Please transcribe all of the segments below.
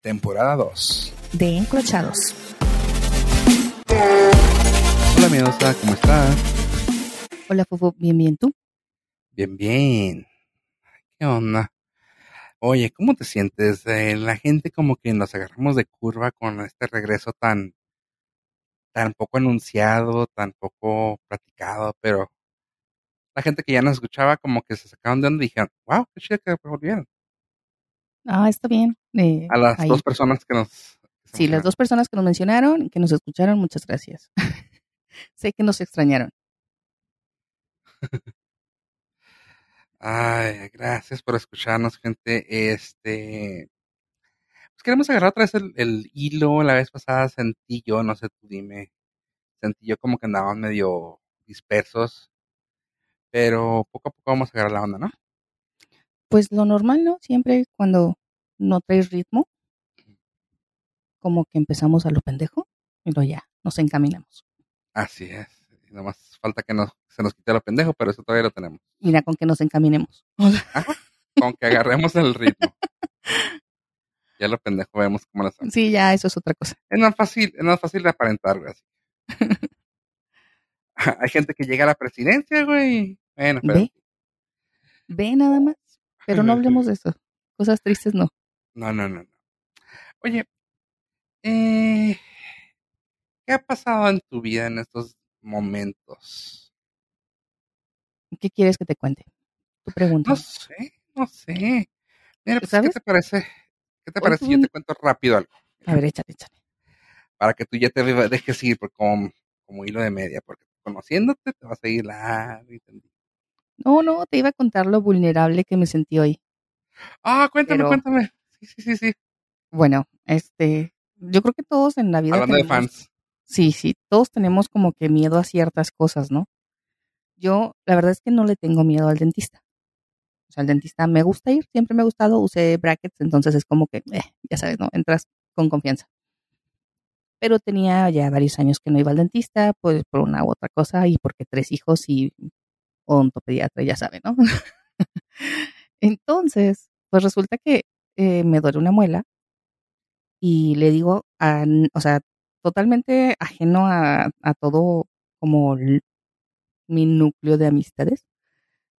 temporada 2. de Encrochados. Hola, Miedosa, ¿cómo estás? Hola, Fufu, bien, bien, ¿tú? Bien, bien. ¿Qué onda? Oye, ¿cómo te sientes? Eh, la gente como que nos agarramos de curva con este regreso tan, tan poco anunciado, tan poco platicado, pero la gente que ya nos escuchaba como que se sacaron de y dijeron, wow, qué chido que volvieron. Ah, está bien. eh, A las ahí. dos personas que nos... que Sí, las dos personas que nos mencionaron, que nos escucharon, muchas gracias. sé que nos extrañaron. Ay, gracias por escucharnos, gente. Este, pues queremos agarrar otra vez el, el hilo. La vez pasada sentí yo, no sé, tú dime, sentí yo como que andaban medio dispersos, pero poco a poco vamos a agarrar la onda, ¿no? Pues lo normal, ¿no? Siempre cuando no traes ritmo, como que empezamos a lo pendejo, y luego ya, nos encaminamos. Así es. Y Nomás falta que nos, se nos quite lo pendejo, pero eso todavía lo tenemos. Mira, con que nos encaminemos. Con que agarremos el ritmo. Ya lo pendejo vemos cómo lo hacemos. sí, ya, eso es otra cosa. Es más fácil, es más fácil de aparentar, güey. Hay gente que llega a la presidencia, güey. Bueno, pero Ve. Ve nada más. Pero no hablemos de eso. Cosas tristes no. No, no, no, no. Oye, eh, ¿qué ha pasado en tu vida en estos momentos? ¿Qué quieres que te cuente? Tu pregunta. No sé, no sé. Mira, pues, ¿qué te parece? ¿Qué te parece si yo te cuento rápido algo? A ver, échale, échale. Para que tú ya te dejes ir por como, como hilo de media, porque conociéndote te vas a ir largo y tendido. No, no, te iba a contar lo vulnerable que me sentí hoy. Ah, cuéntame, Pero- cuéntame. Sí, sí, sí, sí. Bueno, este, yo creo que todos en la vida Hablando de fans. Sí, sí, todos tenemos como que miedo a ciertas cosas, ¿no? Yo, la verdad es que no le tengo miedo al dentista. O sea, al dentista me gusta ir, siempre me ha gustado, usé brackets, entonces es como que, eh, ya sabes, ¿no? Entras con confianza. Pero tenía ya varios años que no iba al dentista, pues por una u otra cosa, y porque tres hijos y odontopediatra, ya saben, ¿no? entonces, pues resulta que eh, me duele una muela y le digo, a, o sea, totalmente ajeno a, a todo como mi núcleo de amistades,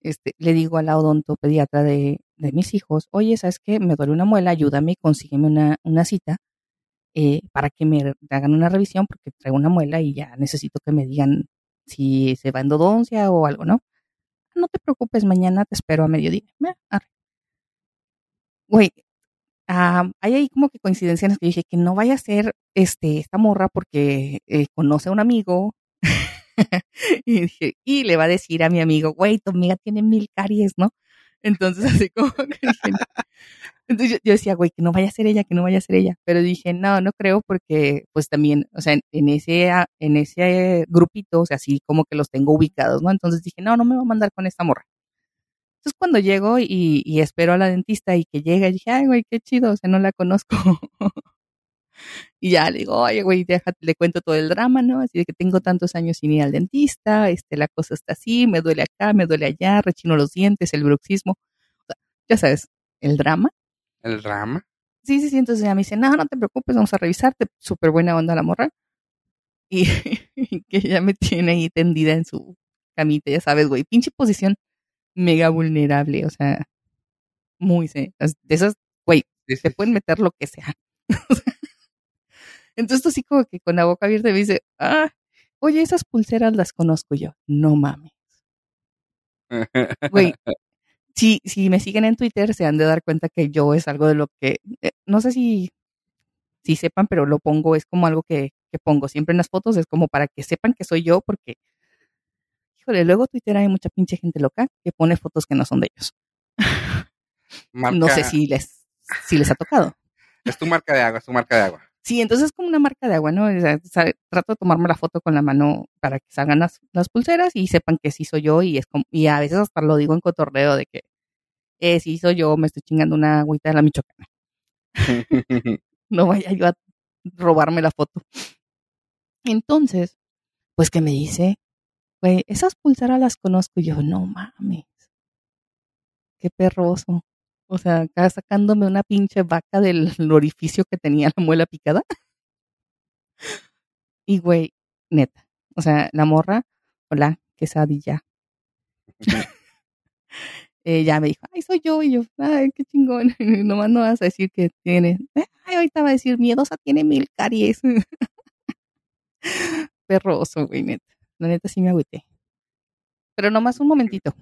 este, le digo a la odontopediatra de, de mis hijos, oye, ¿sabes qué? Me duele una muela, ayúdame, consígueme una, una cita eh, para que me hagan una revisión porque traigo una muela y ya necesito que me digan si se va endodoncia o algo, ¿no? No te preocupes, mañana te espero a mediodía. Güey, hay ahí como que coincidencias en las que dije que no vaya a ser este, esta morra porque eh, conoce a un amigo y dije, y le va a decir a mi amigo, güey, tu amiga tiene mil caries, ¿no? Entonces así como que dije, entonces yo, decía, güey, que no vaya a ser ella, que no vaya a ser ella, pero dije, no, no creo porque pues también, o sea, en, ese ah, en ese grupito, o sea, así como que los tengo ubicados, ¿no? Entonces dije, no, no me va a mandar con esta morra. Entonces cuando llego y, y espero a la dentista y que llega, dije, ay, güey, qué chido, o sea, no la conozco. y ya le digo, oye, güey, déjate, le cuento todo el drama, ¿no? Así de que tengo tantos años sin ir al dentista, este, la cosa está así, me duele acá, me duele allá, rechino los dientes, el bruxismo. O sea, ya sabes, el drama. El rama. Sí, sí, sí, entonces ella me dice, no, no te preocupes, vamos a revisarte. Súper buena onda la morra. Y, y que ella me tiene ahí tendida en su camita, ya sabes, güey, pinche posición mega vulnerable, o sea, muy, de esas, güey, te pueden meter lo que sea. Entonces tú así como que con la boca abierta me dice, ah, oye, esas pulseras las conozco yo. No mames. Güey, si, si me siguen en Twitter se han de dar cuenta que yo es algo de lo que, eh, no sé si, si sepan, pero lo pongo, es como algo que, que pongo siempre en las fotos, es como para que sepan que soy yo, porque, híjole, luego Twitter hay mucha pinche gente loca que pone fotos que no son de ellos. Marca- No sé si les, si les ha tocado. Es tu marca de agua, es tu marca de agua. Sí, entonces es como una marca de agua, ¿no? O sea, trato de tomarme la foto con la mano para que salgan las, las pulseras y sepan que sí soy yo y es como, y a veces hasta lo digo en cotorreo de que eh, sí soy yo, me estoy chingando una agüita de la michoacana. No vaya yo a robarme la foto. Entonces, pues que me dice, güey, esas pulseras las conozco y yo, no mames. Qué perroso. O sea, acá sacándome una pinche vaca del orificio que tenía la muela picada. Y güey, neta. O sea, la morra, hola, quesadilla. eh, ya me dijo, ay, soy yo. Y yo, ay, qué chingón. Nomás no vas a decir que tiene. Ay, ahorita va a decir, miedosa tiene mil caries. Perroso, güey, neta. La neta sí me agüité. Pero nomás un momentito. O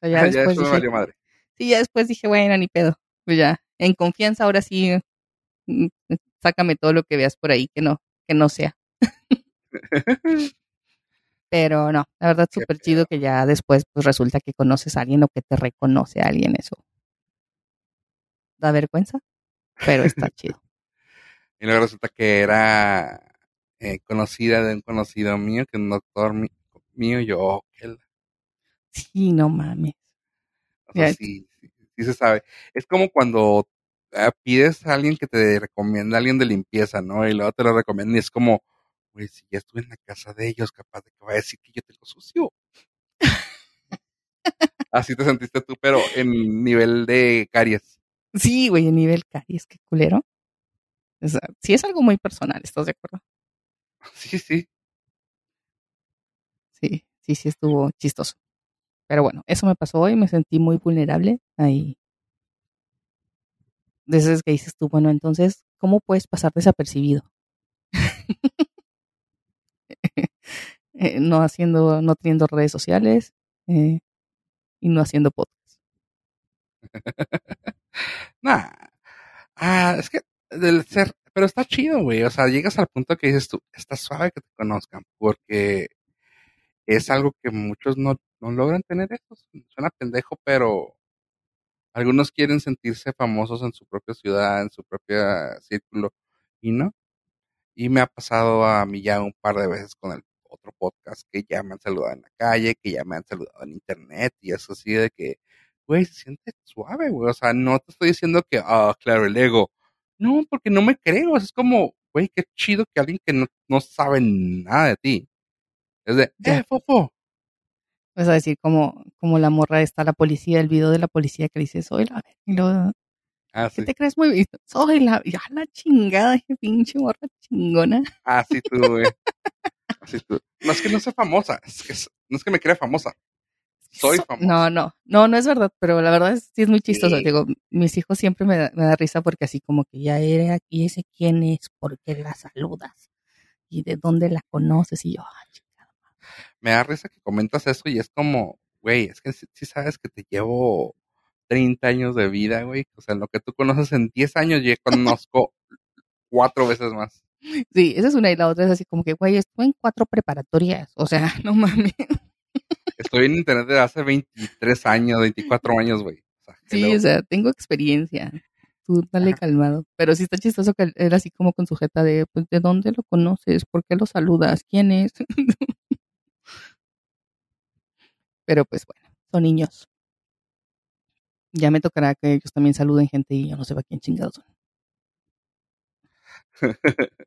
sea, ya, después eso me dije, valió madre. Sí, ya después dije, bueno, ni pedo. Pues ya, en confianza ahora sí, mm, sácame todo lo que veas por ahí que no, que no sea. Pero no, la verdad súper chido que ya después pues resulta que conoces a alguien o que te reconoce a alguien, eso. Da vergüenza, pero está chido. Y luego resulta que era eh, conocida de un conocido mío, que un doctor mío, y yo, la- Sí, no mames. o sea, Ya. sí, sí, se sabe. Es como cuando ah, pides a alguien que te recomienda a alguien de limpieza, ¿no? Y luego te lo recomiendan y es como, güey, si ya estuve en la casa de ellos, capaz de que va a decir que yo tengo sucio. Así te sentiste tú, pero en nivel de caries. Sí, güey, en nivel caries, qué culero. O sea, sí es algo muy personal, ¿estás de acuerdo? Sí, sí. Sí, sí, sí estuvo chistoso. Pero bueno, eso me pasó hoy, me sentí muy vulnerable ahí. De esas que dices tú, bueno, entonces, ¿cómo puedes pasar desapercibido? Eh, no haciendo, no teniendo redes sociales eh, y no haciendo podcast. Nah. Ah, es que del ser, pero está chido, güey. O sea, llegas al punto que dices tú, está suave que te conozcan, porque es algo que muchos no, no logran tener eso. Suena pendejo, pero algunos quieren sentirse famosos en su propia ciudad, en su propio círculo, y no. Y me ha pasado a mí ya un par de veces con el otro podcast que ya me han saludado en la calle, que ya me han saludado en internet, y eso así de que, güey, se siente suave, güey. O sea, no te estoy diciendo que, ah, claro, el ego. No, porque no me creo. Es como, güey, qué chido que alguien que no, no sabe nada de ti. Es de, eh, fofo. Vas a decir como, como la morra está la policía, el video de la policía que dice, soy la... Y luego, Ah, ¿qué sí. te crees muy bien? Soy la... Ya la chingada, qué pinche morra chingona. Así tú, güey. Así tú. No es que no sea famosa, es que es- no es que me crea famosa. Soy So- famosa. No, no, no, no es verdad, pero la verdad es, sí es muy chistoso. Sí. Digo, mis hijos siempre me da, me da risa porque así como que ya era, y ese quién es, por qué la saludas y de dónde la conoces y yo, ah, chingada. Me da risa que comentas eso y es como, güey, es que si sabes que te llevo 30 años de vida, güey. O sea, lo que tú conoces en 10 años, yo conozco cuatro veces más. Sí, esa es una y la otra es así como que, güey, estuve en cuatro preparatorias, o sea, no mames. Estoy en internet desde hace 23 años, 24 años, güey. O sea, Sí, o sea, tengo experiencia. Tú dale Ajá. calmado. Pero sí está chistoso que era así como con sujeta de, pues, ¿de dónde lo conoces? ¿Por qué lo saludas? ¿Quién es? Pero pues bueno, son niños. Ya me tocará que ellos también saluden gente y yo no sé para quién chingados son.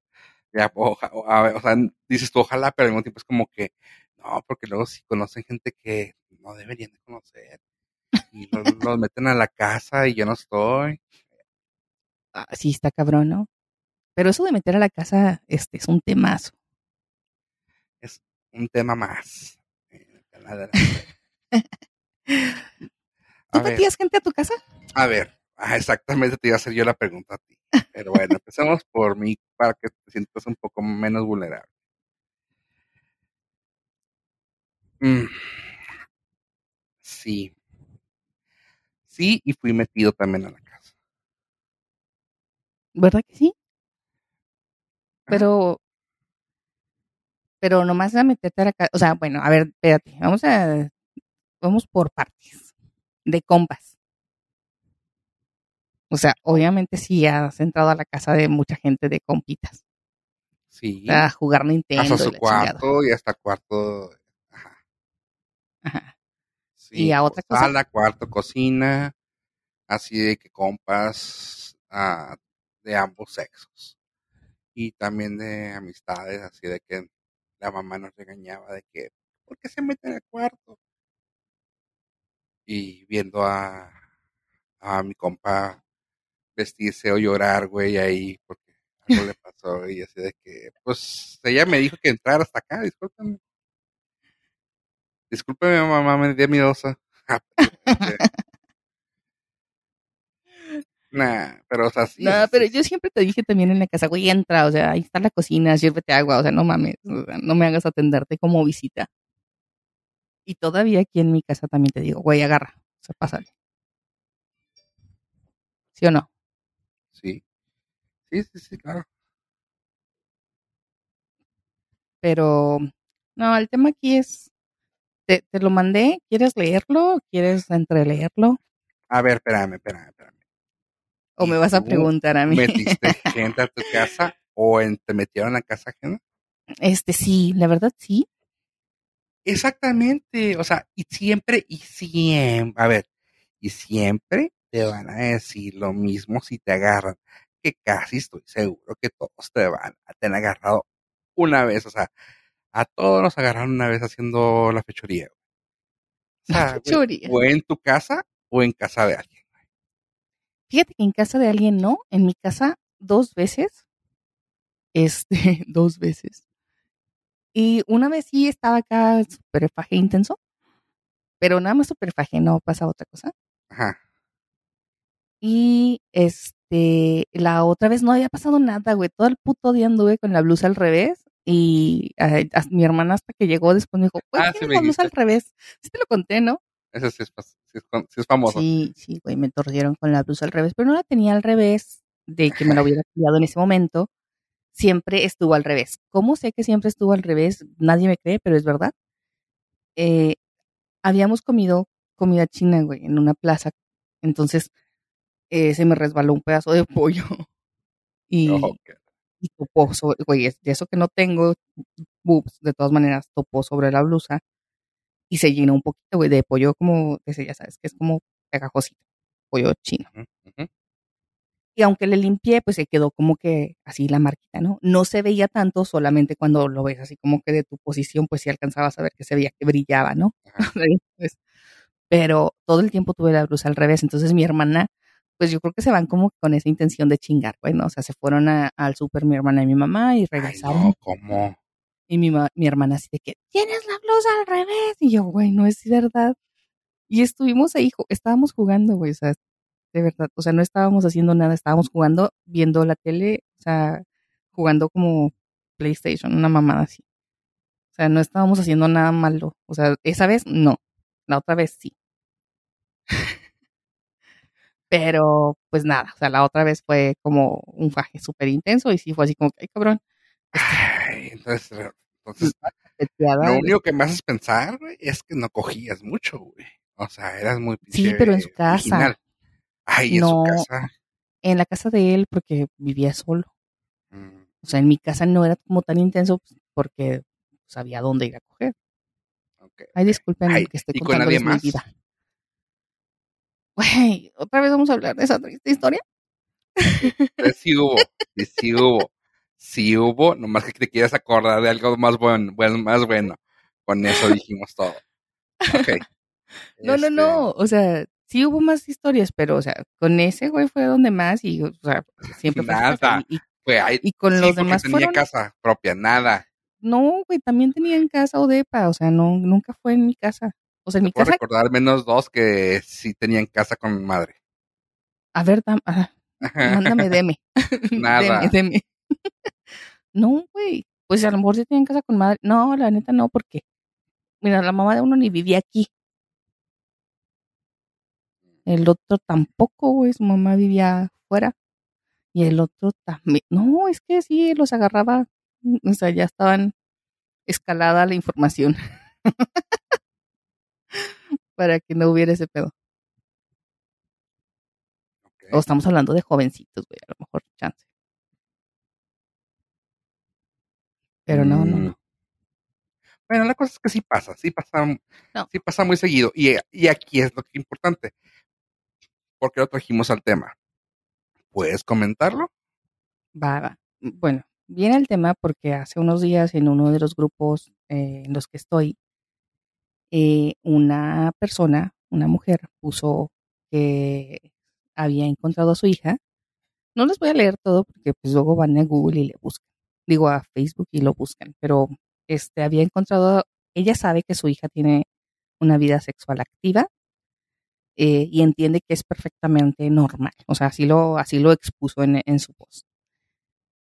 ya, oja- o, sea, dices tú ojalá, pero al mismo tiempo es como que, no, porque luego si conocen gente que no deberían de conocer. Y los, los meten a la casa y yo no estoy. Ah, sí, está cabrón, ¿no? Pero eso de meter a la casa, este, es un temazo. Un tema más. ¿Tú A ver, metías gente a tu casa? a ver, ah, exactamente te iba a hacer yo la pregunta a ti. Pero bueno, empecemos por mí para que te sientas un poco menos vulnerable. Mm, sí. Sí, y fui metido también a la casa. ¿Verdad que sí? Pero, pero nomás a meterte a la casa. O sea, bueno, a ver, espérate, vamos a, vamos por partes. De compas. O sea, obviamente sí has entrado a la casa de mucha gente de compitas. Sí. A jugar Nintendo hasta y su chingada. cuarto y hasta cuarto. Ajá. Ajá. Sí, ¿Y a otra cosa? Sala, cuarto, cocina. Así de que compas ah, de ambos sexos. Y también de amistades, así de que la mamá nos regañaba de que, ¿por qué se meten al cuarto? Y viendo a, a mi compa vestirse o llorar, güey, ahí, porque algo le pasó y así de que, pues, ella me dijo que entrara hasta acá, discúlpeme. Discúlpeme, mamá, me dio miedosa. nah, pero o sea, sí. No, pero yo siempre te dije también en la casa, güey, entra, o sea, ahí está la cocina, sírvete agua, o sea, no mames, no me hagas atenderte como visita. Y todavía aquí en mi casa también te digo, güey, agarra, o sea, pásale. ¿Sí o no? Sí. Sí, sí, sí, claro. Pero, no, el tema aquí es, te, te lo mandé, ¿quieres leerlo? ¿Quieres entreleerlo? A ver, espérame, espérame, espérame. ¿O me vas a preguntar a mí? ¿Metiste gente a tu casa o en, te metieron a casa ajena? Este, sí, la verdad sí. Exactamente, o sea, y siempre, y siempre, a ver, y siempre te van a decir lo mismo si te agarran, que casi estoy seguro que todos te van a tener agarrado una vez, o sea, a todos nos agarraron una vez haciendo la fechoría. O sea, fechoría. o en tu casa o en casa de alguien. Fíjate que en casa de alguien no, en mi casa dos veces. Este, dos veces. Y una vez sí estaba acá super faje intenso, pero nada más super faje, no pasa otra cosa. Ajá. Y este, la otra vez no había pasado nada, güey. Todo el puto día anduve con la blusa al revés. Y a, a, mi hermana hasta que llegó después me dijo, güey, Ah, sí la blusa al revés. Sí te lo conté, ¿no? Ese sí es, pas- sí es con- sí es famoso. Sí, sí, güey, me tordieron con la blusa al revés, pero no la tenía al revés de que me la hubiera pillado en ese momento. Siempre estuvo al revés. ¿Cómo sé que siempre estuvo al revés? Nadie me cree, pero es verdad. Eh, habíamos comido comida china, güey, en una plaza. Entonces, eh, se me resbaló un pedazo de pollo y, Ok. y topó sobre, güey, de eso que no tengo boobs, de todas maneras, topó sobre la blusa y se llenó un poquito, güey, de pollo como, ese ya sabes, que es como pegajosito, pollo chino. Ujú, ujú. Y aunque le limpié, pues se quedó como que así la marquita, ¿no? No se veía tanto, solamente cuando lo ves así como que de tu posición, pues sí alcanzabas a ver que se veía que brillaba, ¿no? Pues, pero todo el tiempo tuve la blusa al revés, entonces mi hermana, pues yo creo que se van como con esa intención de chingar, bueno, o sea, se fueron a- al súper mi hermana y mi mamá y Ay, regresaron. no, ¿cómo? Y mi, mi hermana así de que, tienes la blusa al revés. Y yo, güey, no es verdad. Y estuvimos ahí, estábamos jugando, güey, o sea, de verdad, o sea, no estábamos haciendo nada, estábamos jugando, viendo la tele, o sea, jugando como PlayStation, una mamada así. O sea, no estábamos haciendo nada malo. O sea, esa vez no, la otra vez sí. Pero, pues nada, o sea, la otra vez fue como un faje súper intenso y sí fue así como, ay, cabrón. Ay, entonces, entonces lo único que me haces pensar, güey, es que no cogías mucho, güey. O sea, eras muy Sí, pero en su casa. original. Ay, en su casa. en la casa de él porque vivía solo. Mm, O sea, en mi casa no era como tan intenso pues, porque sabía dónde ir a coger. ok. Ay, disculpen Ay, que estoy ¿y con mi vida. Güey, ¿otra vez vamos a hablar de esa triste historia? Entonces, sí hubo, sí, sí hubo. Sí hubo, nomás que te quieras acordar de algo más bueno, más bueno. Con eso dijimos todo. Ok. No, no, Este, no. O sea, sí hubo más historias, pero, o sea, con ese güey fue donde más y, o sea, siempre. Nada. Y- Fue ahí. y con sí, los demás tenía fueron. casa propia, nada. No, güey, también tenían casa o depa. O sea, no, nunca fue en mi casa. O sea, en mi Puedo casa. recordar menos dos que sí tenían casa con madre. A ver, ah, mándame, deme. Nada. Deme, deme. No, güey. Pues a lo mejor sí tenían casa con madre. No, la neta no, porque. Mira, la mamá de uno ni vivía aquí. El otro tampoco, güey. Su mamá vivía fuera. Y el otro también. No, es que sí, los agarraba. O sea, ya estaban escalada la información. Para que no hubiera ese pedo. O estamos hablando de jovencitos, güey. A lo mejor chance. Pero no, no, Mm. no. Bueno, la cosa es que sí pasa, sí pasa, No. sí pasa muy seguido. Y, y aquí es lo que es importante. ¿Por qué lo trajimos al tema? ¿Puedes comentarlo? Va, va. Bueno, viene el tema porque hace unos días en uno de los grupos eh, en los que estoy, eh, una persona, una mujer, puso que había encontrado a su hija. No les voy a leer todo porque pues luego van a Google y le buscan. Digo a Facebook y lo buscan, pero este había encontrado, ella sabe que su hija tiene una vida sexual activa eh, y entiende que es perfectamente normal. O sea, así lo, así lo expuso en, en su post.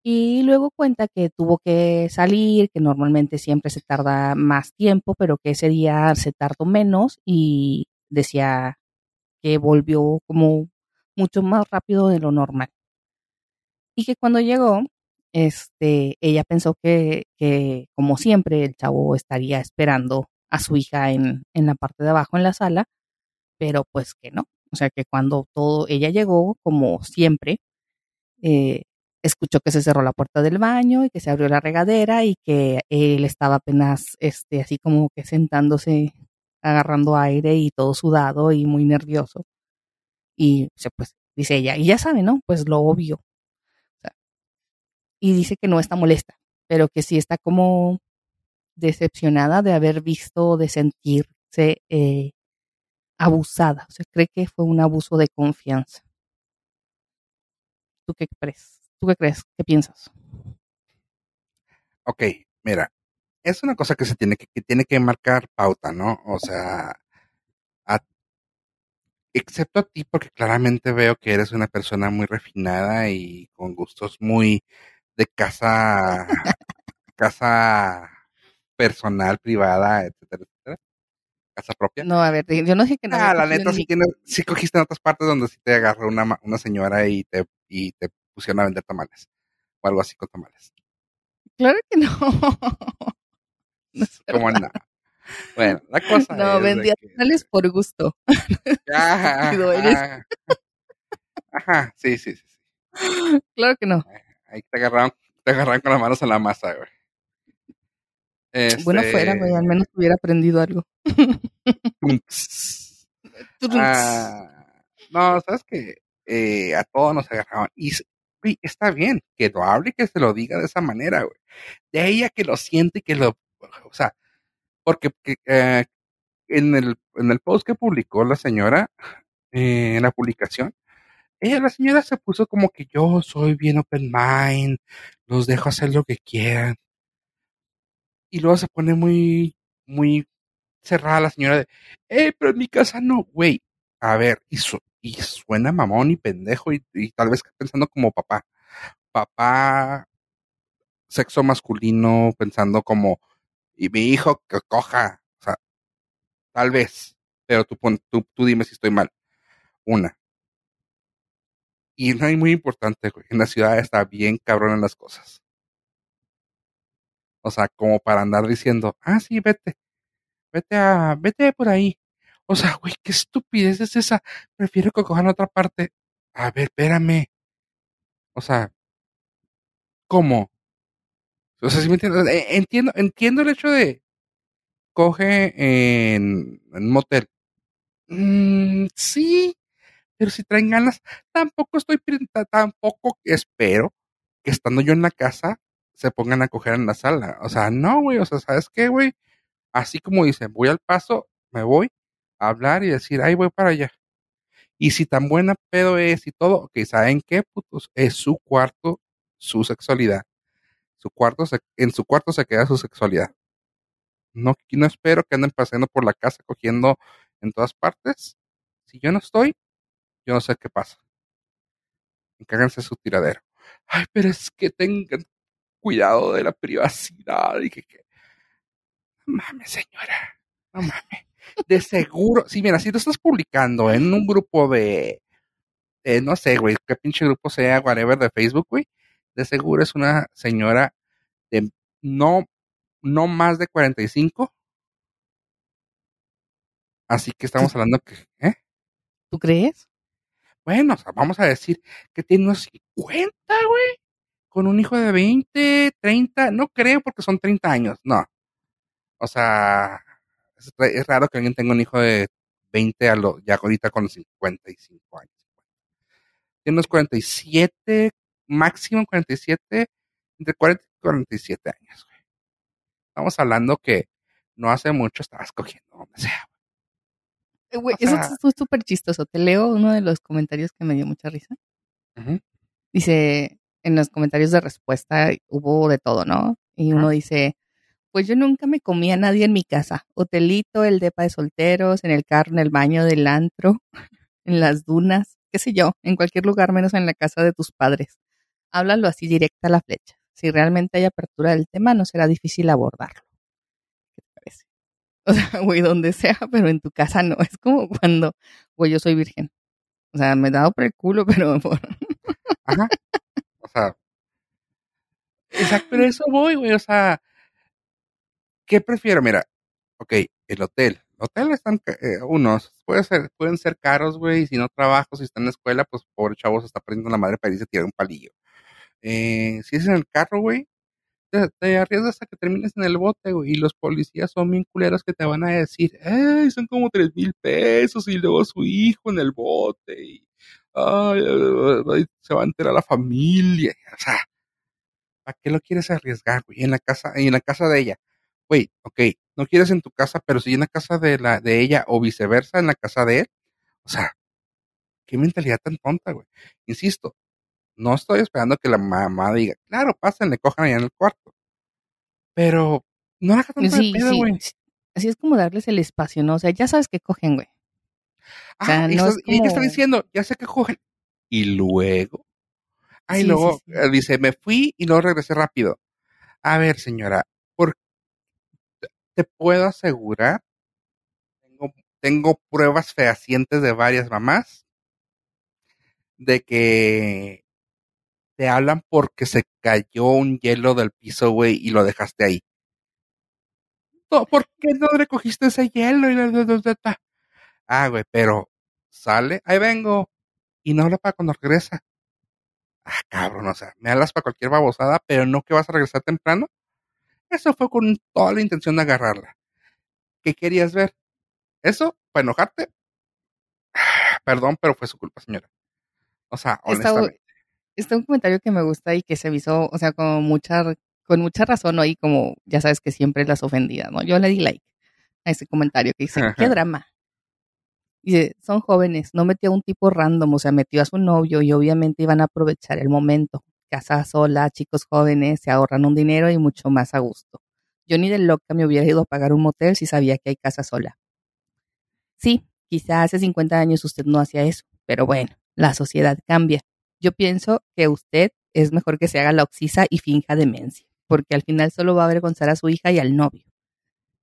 Y luego cuenta que tuvo que salir, que normalmente siempre se tarda más tiempo, pero que ese día se tardó menos y decía que volvió como mucho más rápido de lo normal. Y que cuando llegó, este, ella pensó que, que como siempre el chavo estaría esperando a su hija en, en la parte de abajo en la sala, pero pues que no. O sea que cuando todo, ella llegó, como siempre, eh, escuchó que se cerró la puerta del baño y que se abrió la regadera y que él estaba apenas, este, así como que sentándose, agarrando aire y todo sudado y muy nervioso. Y pues dice ella, y ya sabe, ¿no? Pues lo obvio. Y dice que no está molesta, pero que sí está como decepcionada de haber visto, de sentirse eh, abusada. O sea, cree que fue un abuso de confianza. ¿Tú qué crees? ¿Tú qué crees? ¿Qué piensas? Ok, mira, es una cosa que se tiene que, que tiene que marcar pauta, ¿no? O sea, excepto a ti, porque claramente veo que eres una persona muy refinada y con gustos muy de casa, casa personal, privada, etcétera, etcétera. Casa propia. No, a ver, yo no sé que no. Ah, la neta, sí, tienes, sí cogiste en otras partes donde sí te agarró una, una señora y te, y te pusieron a vender tamales o algo así con tamales. Claro que no. no ¿Cómo no? Bueno, la cosa no, es vendía que... tamales por gusto. Ajá, ajá, ajá, sí, sí, sí, sí. Claro que no. Ahí te agarraron, te agarraron con las manos en la masa, güey. Este... Bueno, fuera, güey, al menos hubiera aprendido algo. ah, no, sabes que eh, a todos nos agarraban. Y güey, está bien que lo hable y que se lo diga de esa manera, güey. De ella que lo siente y que lo, o sea, porque que, eh, en, el, en el post que publicó la señora, eh, en la publicación, ella, la señora se puso como que yo soy bien open mind, los dejo hacer lo que quieran. Y luego se pone muy, muy cerrada la señora de, eh, pero en mi casa no, güey. A ver, y, su, y suena mamón y pendejo y, tal vez pensando como papá. Papá, sexo masculino, pensando como, y mi hijo que coja, o sea, tal vez, pero tú, tú, tú dime si estoy mal. Una. Y no hay muy importante, güey, en la ciudad está bien cabrón en las cosas. O sea, como para andar diciendo, ah, sí, vete, vete a, vete por ahí. O sea, güey, qué estupidez es esa. Prefiero que cojan otra parte. A ver, espérame. O sea, ¿cómo? O sea, si me entiendes, entiendo, entiendo el hecho de coge en, en motel. Mm, sí, pero si traen ganas, tampoco estoy, tampoco espero que estando yo en la casa se pongan a coger en la sala. O sea, no, güey, o sea, ¿sabes qué, güey? Así como dicen, voy al paso, me voy a hablar y decir, ahí voy para allá. Y si tan buena pedo es y todo, ok, ¿saben qué, putos? Es su cuarto, su sexualidad. Su cuarto se, en su cuarto se queda su sexualidad. No, no espero que anden paseando por la casa cogiendo en todas partes. Si yo no estoy, yo no sé qué pasa. Encárguense su tiradero. Ay, pero es que tengan cuidado de la privacidad y que, que... No mames, señora. No mames. De seguro, sí, mira, si lo estás publicando en un grupo de, eh, no sé, güey, qué pinche grupo sea, whatever, de Facebook, güey, de seguro es una señora de no, no más de 45. Así que estamos hablando que, ¿eh? ¿Tú crees? Bueno, o sea, vamos a decir que tiene unos 50, güey, con un hijo de 20, 30, no creo porque son 30 años, no. O sea, es, es raro que alguien tenga un hijo de 20 a lo, ya ahorita con 55 años. Tiene unos 47, máximo 47, entre 40 y 47 años, güey. Estamos hablando que no hace mucho estabas cogiendo donde sea. Güey, eso es súper chistoso. Te leo uno de los comentarios que me dio mucha risa. Dice, en los comentarios de respuesta hubo de todo, ¿no? Y uno dice, pues yo nunca me comía a nadie en mi casa. Hotelito, el depa de solteros, en el carro, en el baño del antro, en las dunas, qué sé yo, en cualquier lugar menos en la casa de tus padres. Háblalo así directa a la flecha. Si realmente hay apertura del tema, no será difícil abordarlo. O sea, güey, donde sea, pero en tu casa no. Es como cuando, güey, yo soy virgen. O sea, me he dado por el culo, pero... Ajá. O sea... Exacto, pero eso voy, güey. O sea, ¿qué prefiero? Mira, ok, el hotel. El hotel están, eh, unos, puede ser, pueden ser caros, güey, y si no trabajo, si está en la escuela, pues pobre chavo se está perdiendo la madre para irse a tirar un palillo. Eh, si es en el carro, güey, te, arriesgas a que termines en el bote, güey, y los policías son bien culeros que te van a decir, ¡ay, son como tres mil pesos! Y luego su hijo en el bote, y ay, se va a enterar la familia, o sea, ¿para qué lo quieres arriesgar, güey? En la casa, en la casa de ella, güey, ok, no quieres en tu casa, pero si en la casa de la, de ella, o viceversa, en la casa de él, o sea, qué mentalidad tan tonta, güey. Insisto, no estoy esperando que la mamá diga, claro, pásenle, cojan allá en el cuarto. Pero no haga tanto sí, pedo, güey. Así es como darles el espacio, ¿no? O sea, ya sabes que cogen, güey. Ah, y, ella está diciendo, ya sé que cogen. Y luego, ay, luego eh, dice, me fui y luego regresé rápido. A ver, señora, por te puedo asegurar, tengo, tengo pruebas fehacientes de varias mamás de que te hablan porque se cayó un hielo del piso, güey, y lo dejaste ahí. ¿Por qué no recogiste ese hielo? Ah, güey, pero sale, ahí vengo, y no habla para cuando regresa. Ah, cabrón, o sea, me hablas para cualquier babosada, pero no que vas a regresar temprano. Eso fue con toda la intención de agarrarla. ¿Qué querías ver? ¿Eso? ¿Para enojarte? Perdón, pero fue su culpa, señora. O sea, honestamente está un comentario que me gusta y que se visó, o sea, con mucha, con mucha razón hoy, como ya sabes que siempre las ofendidas, ¿no? Yo le di like a ese comentario que dice, qué drama. Dice, son jóvenes, no metió a un tipo random, o sea, metió a su novio y obviamente iban a aprovechar el momento. Casa sola, chicos jóvenes, se ahorran un dinero y mucho más a gusto. Yo ni de loca me hubiera ido a pagar un motel si sabía que hay casa sola. Sí, quizá hace 50 años usted no hacía eso, pero bueno, la sociedad cambia yo pienso que usted es mejor que se haga la oxisa y finja demencia, porque al final solo va a avergonzar a su hija y al novio.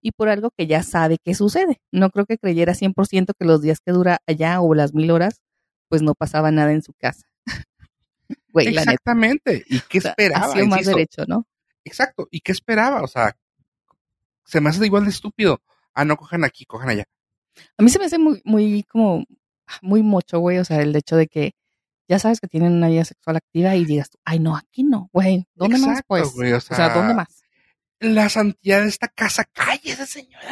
Y por algo que ya sabe que sucede. No creo que creyera 100% que los días que dura allá o las mil horas, pues no pasaba nada en su casa. Exactamente. ¿Y qué esperaba? más derecho, ¿no? Exacto. ¿Y qué esperaba? O sea, se me hace igual de estúpido. Ah, no cojan aquí, cojan allá. A mí se me hace muy, muy, como, muy mocho, güey. O sea, el hecho de que ya sabes que tienen una vida sexual activa y digas, ay, no, aquí no, güey, ¿dónde más? Pues, o, sea, ¿dónde más? La santidad de esta casa, cállese, señora.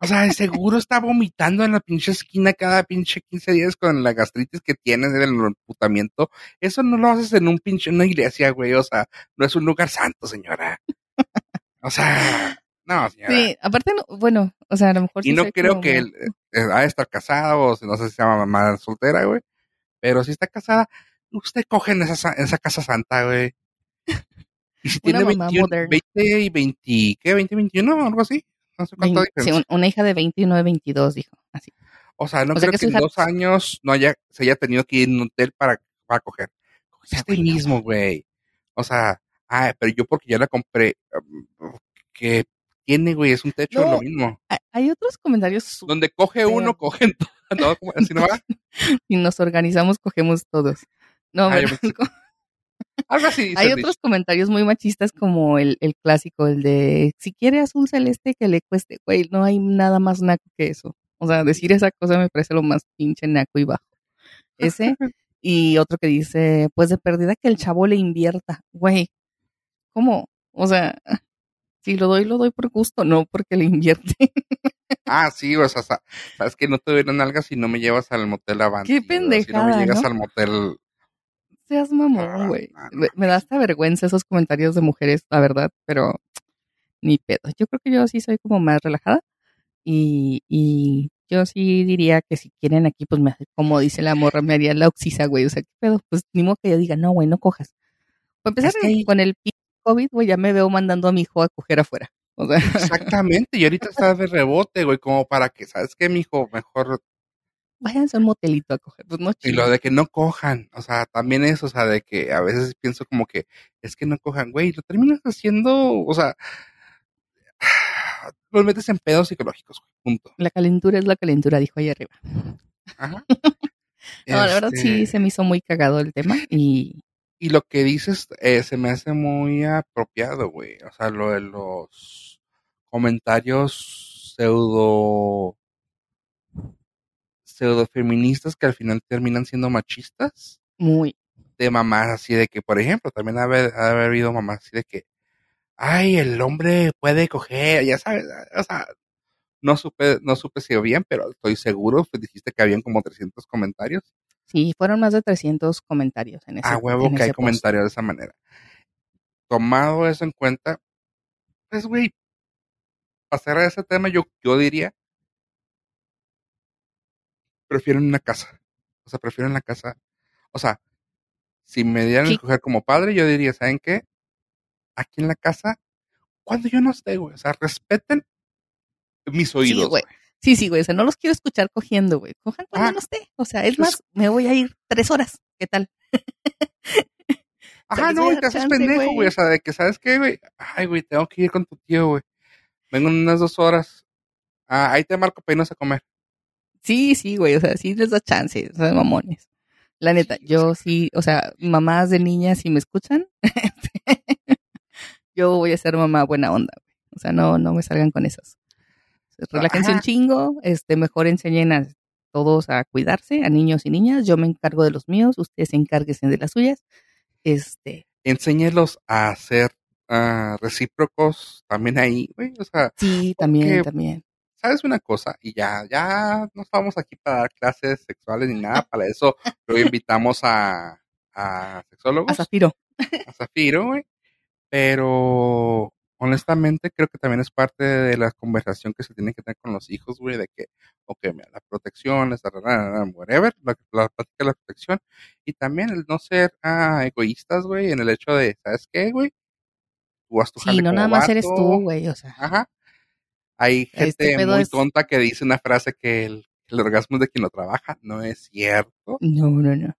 o sea, seguro está vomitando en la pinche esquina cada pinche 15 días con la gastritis que tiene del emputamiento. Eso no lo haces en un pinche, una iglesia, güey, o sea, no es un lugar santo, señora. O sea, no, señora. Sí, aparte, bueno, o sea, a lo mejor. Y no creo que él eh, ha de estar casado o no sé si se llama mamá soltera, güey. Pero si está casada, usted coge en esa, esa casa santa, güey. Y si tiene 21, 20 y 20, ¿qué? 20 y 21, algo así. No sé cuánto sí, una hija de 21 y 22, dijo. Así. O sea, no creo que, en dos años no haya, se haya tenido que ir en un hotel para, para coger. Este mismo, güey. O sea, ah, pero yo porque ya la compré, um, que tiene, güey, es un techo lo mismo. Hay otros comentarios. Donde coge uno, cogen todos. ¿no? Así no va. y nos organizamos, cogemos todos. No, ah, Algo así. Hay otros comentarios muy machistas como el, el, clásico, el de si quiere azul celeste que le cueste, güey, no hay nada más naco que eso. O sea, decir esa cosa me parece lo más pinche naco y bajo. Ese. y otro que dice, pues de pérdida que el chavo le invierta. Güey, ¿cómo? O sea, si lo doy, lo doy por gusto, no porque le invierte. ah, sí, o sea, sabes que no te doy nalgas si no me llevas al motel Avanti. Qué pendejada, Si no me llegas al motel... Seas mamón, ah, güey. me, da hasta vergüenza esos comentarios de mujeres, la verdad, pero ni pedo. Yo creo que yo sí soy como más relajada y, y yo sí diría que si quieren aquí, pues me, como dice la morra, me haría la oxisa, güey. O sea, ¿qué pedo? Pues ni modo que yo diga, no, güey, no cojas. Para empezar, Es que ahí- con el COVID, güey, ya me veo mandando a mi hijo a coger afuera. O sea, Exactamente, y ahorita está de rebote, güey, como para que, ¿sabes qué, mijo? Mejor váyanse a un motelito a coger. Pues no Y lo de que no cojan, o sea, también eso, o sea, de que a veces pienso como que es que no cojan, güey, lo terminas haciendo, o sea, los metes en pedos psicológicos, güey, punto. La calentura es la calentura, dijo ahí arriba. Ajá. No, la verdad sí Este, se me hizo muy cagado el tema y Y lo que dices eh, se me hace muy apropiado, güey, o sea, lo de los comentarios pseudo pseudo feministas que al final terminan siendo machistas. muy, de mamás así de que, por ejemplo, también ha haber, ha haber habido mamás así de que, ay, el hombre puede coger, ya sabes, o sea, no supe, no supe si bien, pero estoy seguro, pues dijiste que habían como 300 comentarios. Sí, fueron más de 300 comentarios en ese A huevo que hay post. comentarios de esa manera. Tomado eso en cuenta, pues, güey, pasar a ese tema, yo, yo diría, prefiero en una casa. O sea, prefiero en la casa. O sea, si me dieran a Sí. escoger como padre, yo diría, ¿saben qué? Aquí en la casa, cuando yo no esté, güey, o sea, respeten mis oídos, güey. güey. Sí, sí, güey, o sea, no los quiero escuchar cogiendo, güey. Cojan cuando Ah. no esté. O sea, es Pues- más, me voy a ir tres horas. ¿Qué tal? Ajá, no, y te haces pendejo, güey. O sea, de que, ¿sabes qué, güey? Ay, güey, tengo que ir con tu tío, güey. Vengo en unas dos horas. Ah, ahí te marco para irnos a comer. Sí, sí, güey, o sea, sí les da chance, o sea, mamones. La neta, Sí, yo sí, o sea, mamás de niñas, si me escuchan, yo voy a ser mamá buena onda, güey. O sea, no, no me salgan con esas. Relájense un Ajá. chingo, este, mejor enseñen a todos a cuidarse, a niños y niñas. Yo me encargo de los míos, ustedes encárguense de las suyas. Este, Enséñelos a ser ah, recíprocos también ahí, güey. O sea, sí, también, Porque- también. ¿sabes una cosa? Y ya, ya no estamos aquí para dar clases sexuales ni nada. Para eso luego invitamos a, a sexólogos. A Zafiro. a Zafiro, güey. Pero honestamente creo que también es parte de la conversación que se tiene que tener con los hijos, güey, de que, ok, mira, la protección, esta, whatever, la, la práctica de la protección, y también el no ser ah, egoístas, güey, en el hecho de, ¿sabes qué, güey? Tú vas tu Sí, no como nada más eres tú, güey, o sea. Ajá. Hay Este gente muy es- tonta que dice una frase que el, el orgasmo es de quien lo trabaja. No es cierto. No, no, no.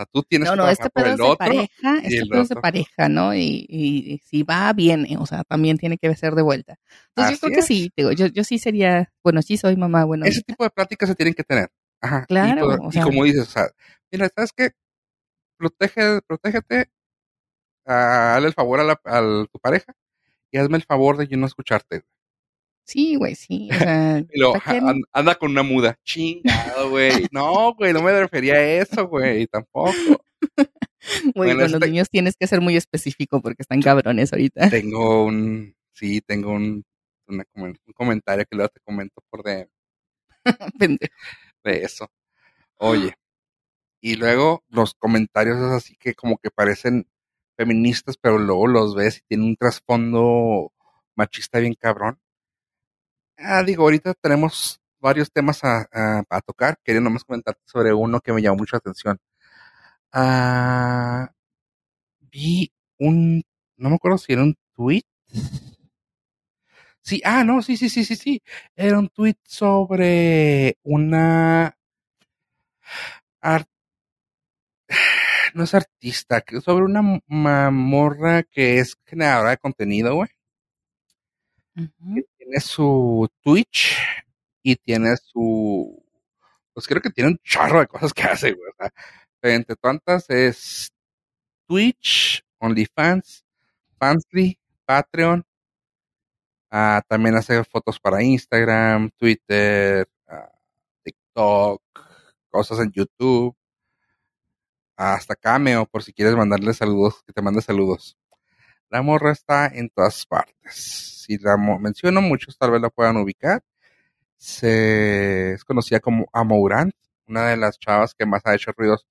Sea, tú tienes No, que no, trabajar este por pedo el es de otro. pareja, y este pedo es de pareja, ¿no? Y, y, y si va, viene, o sea, también tiene que ser de vuelta. Entonces Así yo creo que sí, digo, yo, yo sí sería, bueno, sí soy mamá, bueno, Ese tipo de pláticas se tienen que tener. Ajá. Claro, Y, o como dices, o sea, mira, ¿sabes qué? Protege, protégete, hazle el favor a, la, a tu pareja y hazme el favor de yo no escucharte. Sí, güey, sí, o sea, anda con una muda. Chingado, güey. No, güey, no me refería a eso, güey, tampoco. Güey, bueno, con los este- niños tienes que ser muy específico porque están cabrones ahorita. Tengo un, sí, tengo un, una un comentario que luego te comento por de, de eso. Oye, y luego los comentarios es así que como que parecen feministas, pero luego los ves y tienen un trasfondo machista bien cabrón. Ah, digo, ahorita tenemos varios temas a, a- a tocar. Quería nomás comentarte sobre uno que me llamó mucho la atención. Ah, vi un, no me acuerdo si era un tweet. Sí, ah, no, sí, sí, sí, sí, sí. Era un tweet sobre una ar- no es artista, sobre una mamorra que es generadora de contenido, güey. Ujú. Tiene su Twitch y tiene su, pues creo que tiene un chorro de cosas que hace, güey. Entre tantas es Twitch, OnlyFans, Fansly, Patreon. Ah, también hace fotos para Instagram, Twitter, ah, TikTok, cosas en YouTube. Hasta Cameo, por si quieres mandarle saludos, que te mande saludos. La morra está en todas partes. Si la menciono, muchos tal vez la puedan ubicar. Se es conocida como Amourant, una de las chavas que más ha hecho ruidos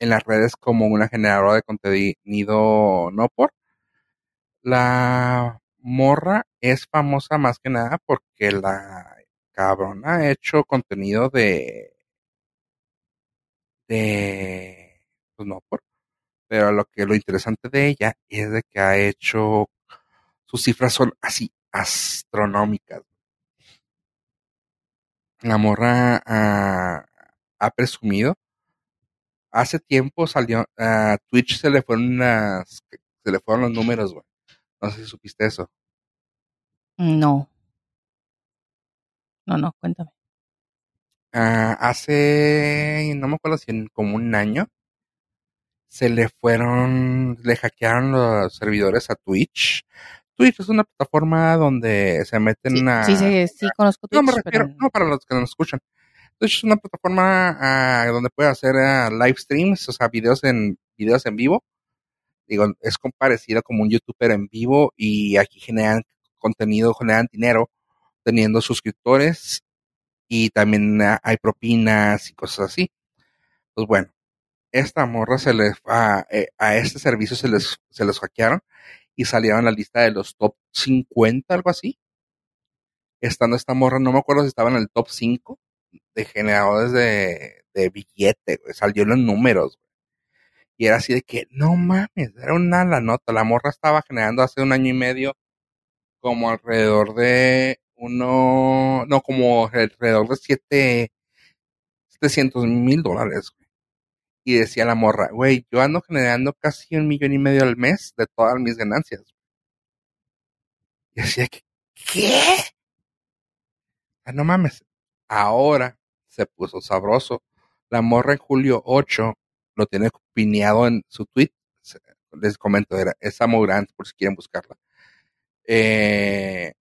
en las redes como una generadora de contenido no por. La morra es famosa más que nada porque la cabrona ha hecho contenido de. de. Pues no, por. Pero lo que lo interesante de ella es de que ha hecho. Sus cifras son así, astronómicas. La morra ha, ha presumido. Hace tiempo salió. A Twitch se le fueron unas. Se le fueron los números, güey. No sé si supiste eso. No. No, no, cuéntame. Ah, hace, no me acuerdo si en como un año, se le fueron, le hackearon los servidores a Twitch. Twitch es una plataforma donde se meten Sí, a... sí, sí, sí conozco no me Twitch, refiero, pero no para los que nos escuchan. Twitch es una plataforma ah, donde puedes hacer ah, live streams, o sea, videos en, videos en vivo. Digo, es como parecido como un youtuber en vivo y aquí generan contenido, generan dinero teniendo suscriptores y también ah, hay propinas y cosas así. Pues bueno, esta morra se les a, eh, a este servicio se les se los hackearon y salieron en la lista de los top 50, algo así. Estando esta morra, no me acuerdo si estaba en el top 5 de generadores de, de billete. Salió en los números. Y era así de que, no mames, era una la nota. La morra estaba generando hace un año y medio como alrededor de uno, no, como alrededor de siete, 700 mil dólares. Y decía la morra, güey, yo ando generando casi un millón y medio al mes de todas mis ganancias. Y decía que, ¿qué? Ah, no mames. Ahora se puso sabroso. La morra en julio 8 lo tiene pineado en su tweet. Les comento, era, es Samo Grant, por si quieren buscarla. Eh,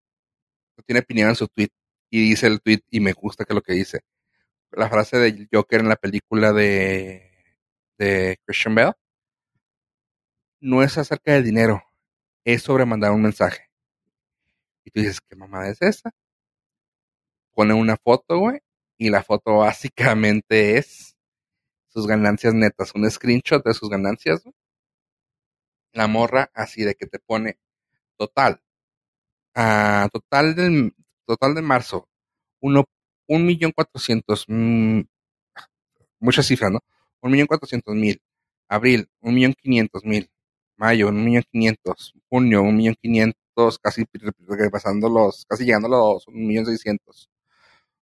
lo tiene pineado en su tweet. Y dice el tweet, y me gusta que lo que dice. La frase de Joker en la película de, de Christian Bell no es acerca del dinero, es sobre mandar un mensaje. Y tú dices, ¿qué mamada es esa? Pone una foto, güey, y la foto básicamente es sus ganancias netas, un screenshot de sus ganancias. La morra así de que te pone total, ah, total del, total de marzo, uno, un millón cuatrocientos, mm, muchas cifras, ¿no? Un millón cuatrocientos mil. Abril, un millón quinientos mil. Mayo, un millón quinientos. Junio, un millón quinientos, casi pasando los, casi llegando a los un millón seiscientos.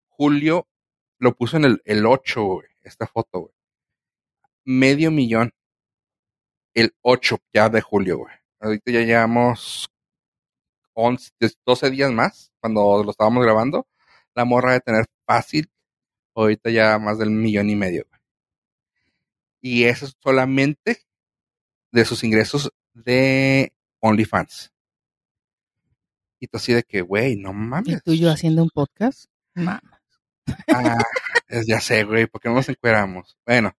Julio lo puso en el, el 8, güey, esta foto, güey. Medio millón. El 8 ya de julio, güey. Ahorita ya llevamos 11, 12 días más cuando lo estábamos grabando. La morra de tener fácil, ahorita ya más del millón y medio. Y eso es solamente de sus ingresos de OnlyFans. Y tú así de que, güey, no ¿Y mames. tú y yo haciendo un podcast? Mamá. Ah, es- ya sé, güey, ¿por qué no nos encueramos? Bueno,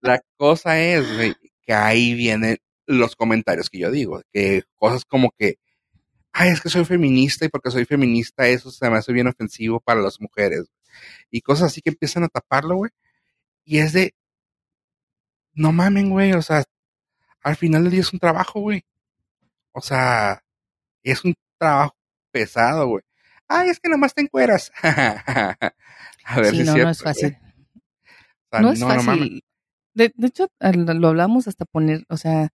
la cosa es, güey, que ahí vienen los comentarios que yo digo, que cosas como que, ay, es que soy feminista y porque soy feminista eso se me hace bien ofensivo para las mujeres. Y cosas así que empiezan a taparlo, güey. Y es de, no mamen, güey, o sea, al final del día es un trabajo, güey. O sea, es un trabajo pesado, güey. Ay, es que nomás te encueras. a ver Sí, si no, es cierto, no es fácil. O sea, No es fácil. De, de hecho, lo hablamos hasta poner, o sea,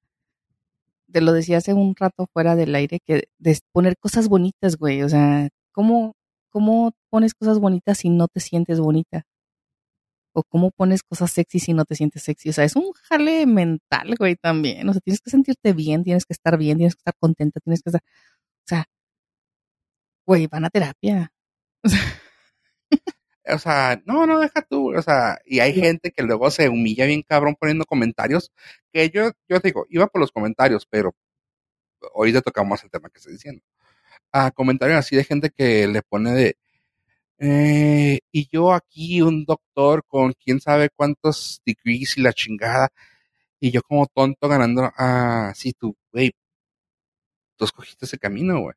te lo decía hace un rato fuera del aire, que de poner cosas bonitas, güey. O sea, ¿cómo, ¿cómo pones cosas bonitas si no te sientes bonita? O cómo pones cosas sexy si no te sientes sexy. O sea, es un jale mental, güey, también. O sea, tienes que sentirte bien, tienes que estar bien, tienes que estar contenta, tienes que estar... O sea, güey, van a terapia. O sea, no, no, deja tú, o sea, y hay Sí. gente que luego se humilla bien cabrón poniendo comentarios, que yo, yo te digo, iba por los comentarios, pero ahorita tocamos el tema que estoy diciendo. Ah, comentarios así de gente que le pone de, eh, y yo aquí, un doctor con quién sabe cuántos degrees y la chingada, y yo como tonto ganando, ah, sí, tú, güey, tú escogiste ese camino, güey.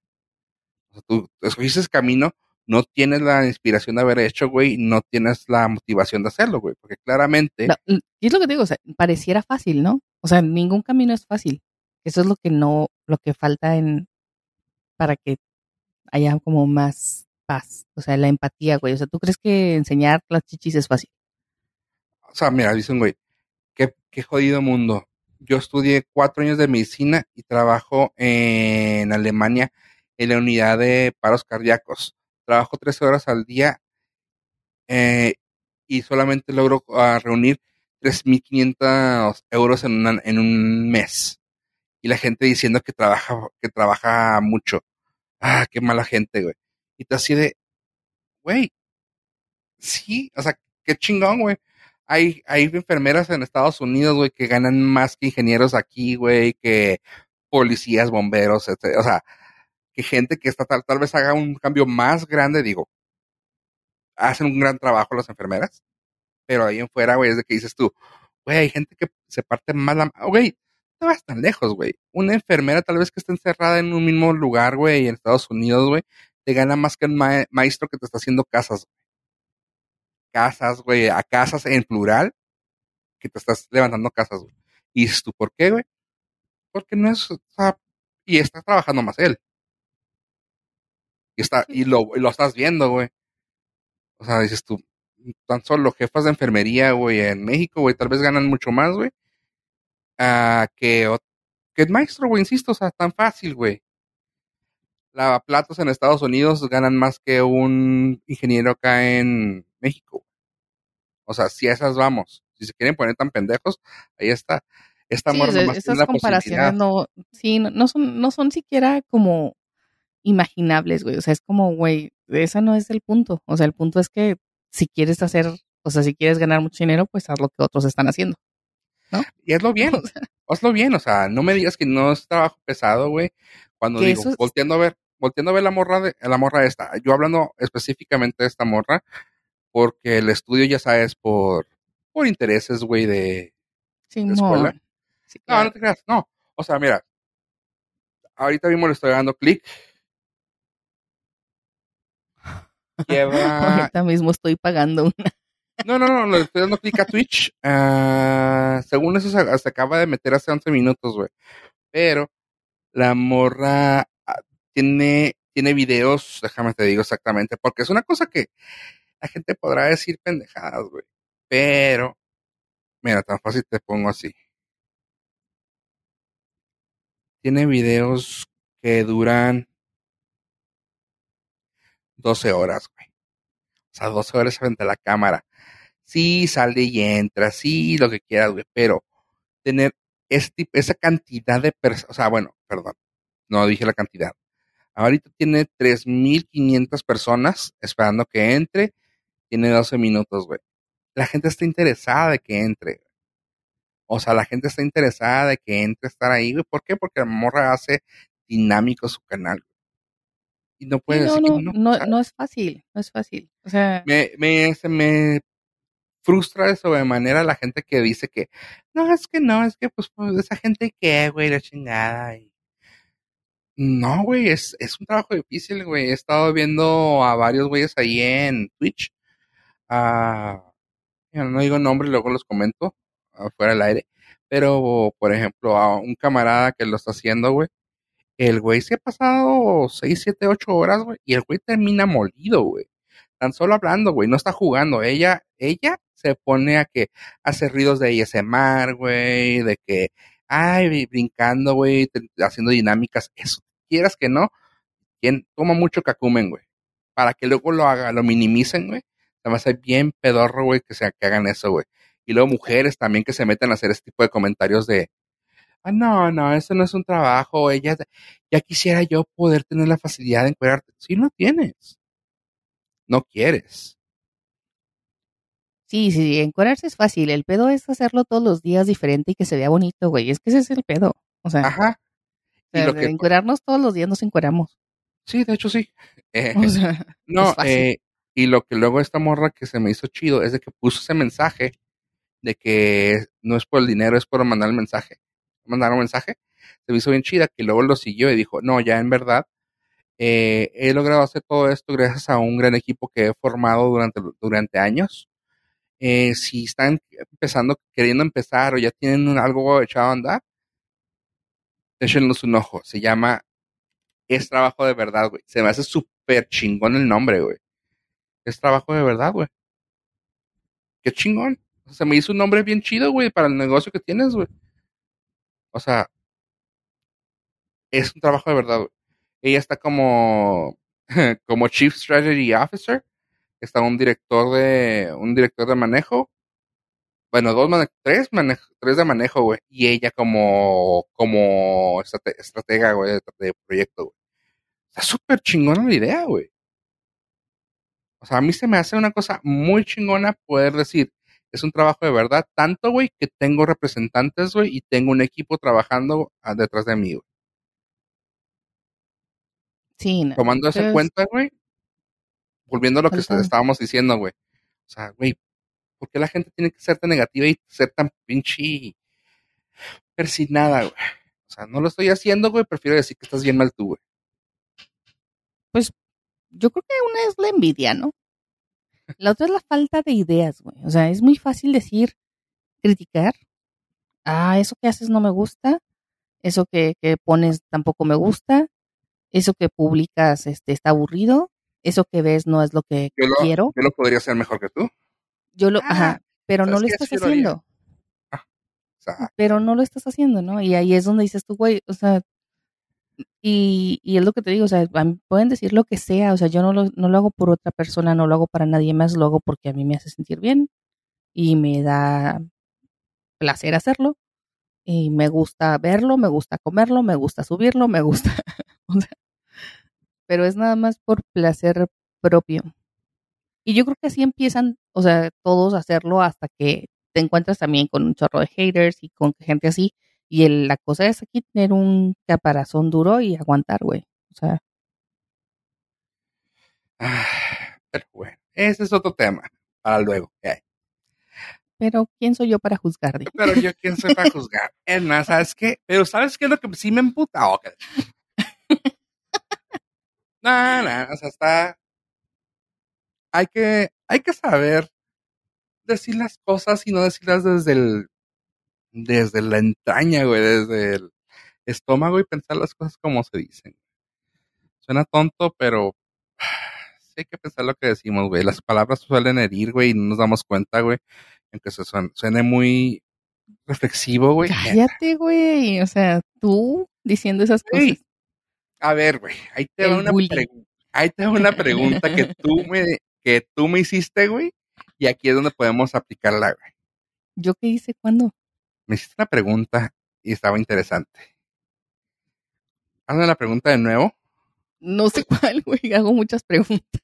O sea, tú, tú escogiste ese camino, no tienes la inspiración de haber hecho, güey, no tienes la motivación de hacerlo, güey, porque claramente, La- y es lo que te digo, o sea, pareciera fácil, ¿no? O sea, ningún camino es fácil. Eso es lo que no, lo que falta en, para que haya como más o sea, la empatía, güey. O sea, ¿tú crees que enseñar las chichis es fácil? O sea, mira, dicen, güey, qué, jodido mundo. Yo estudié cuatro años de medicina y trabajo en Alemania en la unidad de paros cardíacos. Trabajo 13 horas al día eh, y solamente logro uh, reunir 3.500 euros en, una, en un mes. Y la gente diciendo que trabaja, que trabaja mucho. Ah, qué mala gente, güey. Y te así de, güey, sí, o sea, qué chingón, güey. Hay, hay enfermeras en Estados Unidos, güey, que ganan más que ingenieros aquí, güey, que policías, bomberos, etc. O sea, que gente que está tal, tal vez haga un cambio más grande, digo, hacen un gran trabajo las enfermeras, pero ahí en fuera, güey, es de que dices tú, güey, hay gente que se parte más la... Güey, no vas tan lejos, güey. Una enfermera tal vez que esté encerrada en un mismo lugar, güey, en Estados Unidos, güey, te gana más que un ma maestro que te está haciendo casas. Casas, güey, a casas en plural, que te estás levantando casas, güey. Y dices tú, ¿por qué, güey? Porque no es, o sea, y está trabajando más él. Y está, y lo, y lo estás viendo, güey. O sea, dices tú, tan solo jefas de enfermería, güey, en México, güey, tal vez ganan mucho más, güey, uh, que, que el maestro, güey, insisto, o sea, tan fácil, güey. Lavaplatos en Estados Unidos ganan más que un ingeniero acá en México. O sea, si a esas vamos, si se quieren poner tan pendejos, ahí está. Esta sí, o sea, esas comparaciones no, sí, no, no, son, no son siquiera como imaginables, güey. O sea, es como, güey, ese no es el punto. O sea, el punto es que si quieres hacer, o sea, si quieres ganar mucho dinero, pues haz lo que otros están haciendo. ¿No? Y hazlo bien, hazlo bien, o sea, no me digas que no es trabajo pesado, güey. Cuando digo, volteando a ver, volteando a ver la morra de, la morra esta, yo hablando específicamente de esta morra, porque el estudio, ya sabes, por, por intereses, güey, de, sí, de escuela. Sí, claro. No, no te creas, no. O sea, mira, ahorita mismo le estoy dando clic Lleva... Ahorita mismo estoy pagando una. No, no, no, le estoy dando clic a Twitch. Uh, según eso se, se, acaba de meter hace 11 minutos, güey. Pero la morra tiene, tiene videos, déjame te digo exactamente, porque es una cosa que la gente podrá decir pendejadas, güey. Pero, mira, tan fácil te pongo así. Tiene videos que duran 12 horas, güey. O sea, 12 horas frente a la cámara. Sí, sale y entra, sí, lo que quieras, güey, pero tener esa cantidad de personas, o sea, bueno, perdón, no dije la cantidad. Ahorita tiene 3.500 personas esperando que entre, tiene 12 minutos, güey. La gente está interesada de que entre. O sea, la gente está interesada de que entre a estar ahí, güey. ¿Por qué? Porque la morra hace dinámico su canal y no puedes sí, no, decir no, que no, no, no, es fácil, no es fácil. O sea, me, me, se me frustra de sobremanera la gente que dice que no, es que no, es que pues, pues esa gente que, güey, la chingada. Y... No, güey, es, es un trabajo difícil, güey. He estado viendo a varios güeyes ahí en Twitch. Uh, no digo nombre, luego los comento fuera del aire. Pero, por ejemplo, a un camarada que lo está haciendo, güey, el güey se ha pasado 6, 7, 8 horas, güey, y el güey termina molido, güey. Tan solo hablando, güey, no está jugando. Ella, ella se pone a que hace ruidos de ASMR, güey, de que, ay, brincando, güey, haciendo dinámicas. Eso, quieras que no, quien toma mucho cacumen, güey. Para que luego lo haga, lo minimicen, güey. Se me hace bien pedorro, güey, que, se, que hagan eso, güey. Y luego mujeres también que se meten a hacer este tipo de comentarios de, ah, no, no, eso no es un trabajo, ella, ya quisiera yo poder tener la facilidad de encuadrarte. Si no tienes, no quieres. Sí, sí, encuadrarse es fácil, el pedo es hacerlo todos los días diferente y que se vea bonito, güey, es que ese es el pedo, o sea. Ajá. O sea, todos los días nos encuadramos. Sí, de hecho sí. Eh, O sea, no, eh, y lo que luego esta morra que se me hizo chido es de que puso ese mensaje de que no es por el dinero, es por mandar el mensaje mandar un mensaje, se me hizo bien chida, que luego lo siguió y dijo, no, ya en verdad, eh, he logrado hacer todo esto gracias a un gran equipo que he formado durante, durante años. Eh, si están empezando, queriendo empezar o ya tienen algo echado a andar, échenlos un ojo. Se llama Es Trabajo de Verdad, güey. Se me hace súper chingón el nombre, güey. Es trabajo de verdad, güey. Qué chingón. Se me hizo un nombre bien chido, güey, para el negocio que tienes, güey. O sea, es un trabajo de verdad, güey. Ella está como, como Chief Strategy Officer. Está un director de, un director de manejo. Bueno, dos tres, manejo, tres de manejo, güey. Y ella como, como estratega, güey, de, proyecto, güey. Está súper chingona la idea, güey. O sea, a mí se me hace una cosa muy chingona poder decir, es un trabajo de verdad, tanto, güey, que tengo representantes, güey, y tengo un equipo trabajando ah, detrás de mí, güey. Sí, no, Tomando eso en cuenta, güey, volviendo a lo que estábamos diciendo, güey. O sea, güey, ¿por qué la gente tiene que ser tan negativa y ser tan pinche persinada, güey? O sea, no lo estoy haciendo, güey, prefiero decir que estás bien mal tú, güey. Pues yo creo que una es la envidia, ¿no? La otra es la falta de ideas, güey. O sea, es muy fácil decir, criticar. Ah, eso que haces no me gusta. Eso que, que pones tampoco me gusta. Eso que publicas este, está aburrido. Eso que ves no es lo que quiero. Yo lo podría hacer mejor que tú. Yo lo, ajá, ah, pero no lo estás haciendo. Ah, pero no lo estás haciendo, ¿no? Y ahí es donde dices tú, güey, o sea, y, y, es lo que te digo, o sea, pueden decir lo que sea, o sea, yo no lo, no lo hago por otra persona, no lo hago para nadie más, lo hago porque a mí me hace sentir bien y me da placer hacerlo y me gusta verlo, me gusta comerlo, me gusta subirlo, me gusta, pero es nada más por placer propio. Y yo creo que así empiezan, o sea, todos a hacerlo hasta que te encuentras también con un chorro de haters y con gente así y la cosa es aquí tener un caparazón duro y aguantar, güey. O sea. Ah, pero bueno, ese es otro tema para luego. Pero ¿quién soy yo para juzgar? Pero yo quién soy para juzgar. Es más, ¿sabes qué? Pero ¿sabes qué es lo que sí me emputa? Oh, no, no, o sea, está... Hay que, hay que saber decir las cosas y no decirlas desde el desde la entraña, güey, desde el estómago y pensar las cosas como se dicen. Suena tonto, pero sí hay que pensar lo que decimos, güey. Las palabras suelen herir, güey, y no nos damos cuenta, güey, aunque se suene, muy reflexivo, güey. Cállate, güey. O sea, tú diciendo esas cosas. A ver, güey, ahí te va una pregunta. Ahí te va una pregunta que tú me, que tú me hiciste, güey, y aquí es donde podemos aplicarla, güey. ¿Yo qué hice cuándo? me hiciste una pregunta y estaba interesante. Hazme la pregunta de nuevo. No sé cuál, güey. Hago muchas preguntas.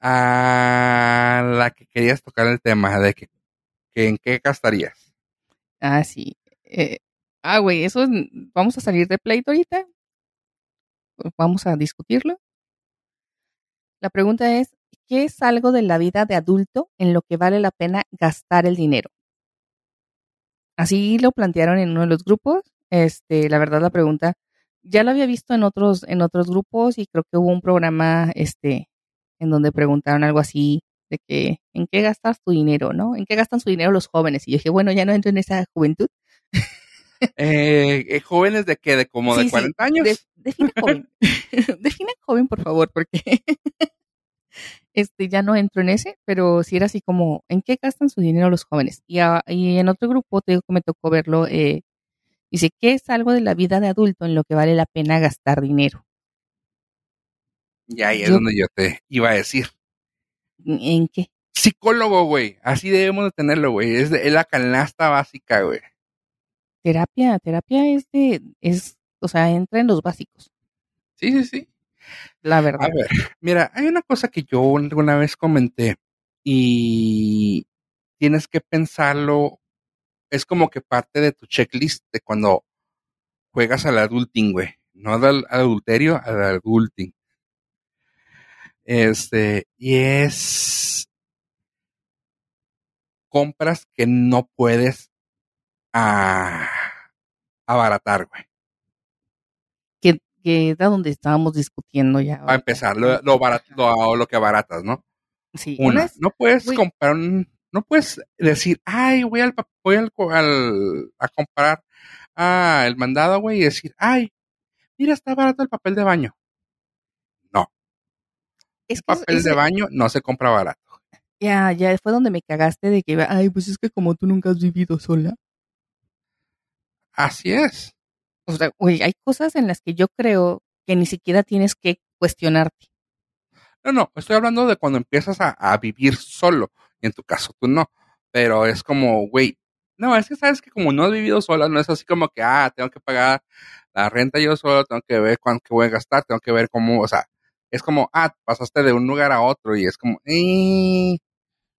A la que querías tocar el tema de que, en qué gastarías. Ah, sí. Eh, ah, güey, eso vamos a salir de pleito ahorita. Vamos a discutirlo. La pregunta es, ¿qué es algo de la vida de adulto en lo que vale la pena gastar el dinero? Así lo plantearon en uno de los grupos. Este, la verdad la pregunta ya la había visto en otros en otros grupos y creo que hubo un programa este en donde preguntaron algo así de que en qué gastas tu dinero, ¿no? ¿En qué gastan su dinero los jóvenes? Y yo dije, bueno, ya no entro en esa juventud. Eh, eh, jóvenes de qué, de como de 40 años. define joven. define joven, por favor, porque este, ya no entro en ese, pero sí era así como, ¿en qué gastan su dinero los jóvenes? Y, en otro grupo, te digo que me tocó verlo, eh, dice, ¿qué es algo de la vida de adulto en lo que vale la pena gastar dinero? Y ahí es donde yo te iba a decir. ¿En qué? Psicólogo, güey. Así debemos de tenerlo, güey. Es, es la canasta básica, güey. Terapia, terapia es de, es, o sea, entra en los básicos. Sí, sí, sí. La verdad. A ver, mira, hay una cosa que yo alguna vez comenté y tienes que pensarlo, es como que parte de tu checklist de cuando juegas al adulting, güey. No al, adulterio, al adulting. Este, y es compras que no puedes ah, abaratar, güey que era donde estábamos discutiendo ya. a empezar, lo, lo, barato, lo, que baratas, ¿no? Sí. Una, no puedes comprar un, no puedes decir, ay, voy al, voy al, a comprar ah, el mandado, güey, y decir, ay, mira, está barato el papel de baño. Es que Papel de baño no se compra barato. ya, ya fue donde me cagaste de que ay, pues es que como tú nunca has vivido sola. Así es. O sea, güey, hay cosas en las que yo creo que ni siquiera tienes que cuestionarte. No, no, estoy hablando de cuando empiezas a, a vivir solo. En tu caso, tú no. Pero es como, güey, no, es que sabes que como no has vivido sola, no es así como que, ah, tengo que pagar la renta yo solo, tengo que ver cuánto voy a gastar, tengo que ver cómo, o sea, es como, ah, pasaste de un lugar a otro y es como, eh,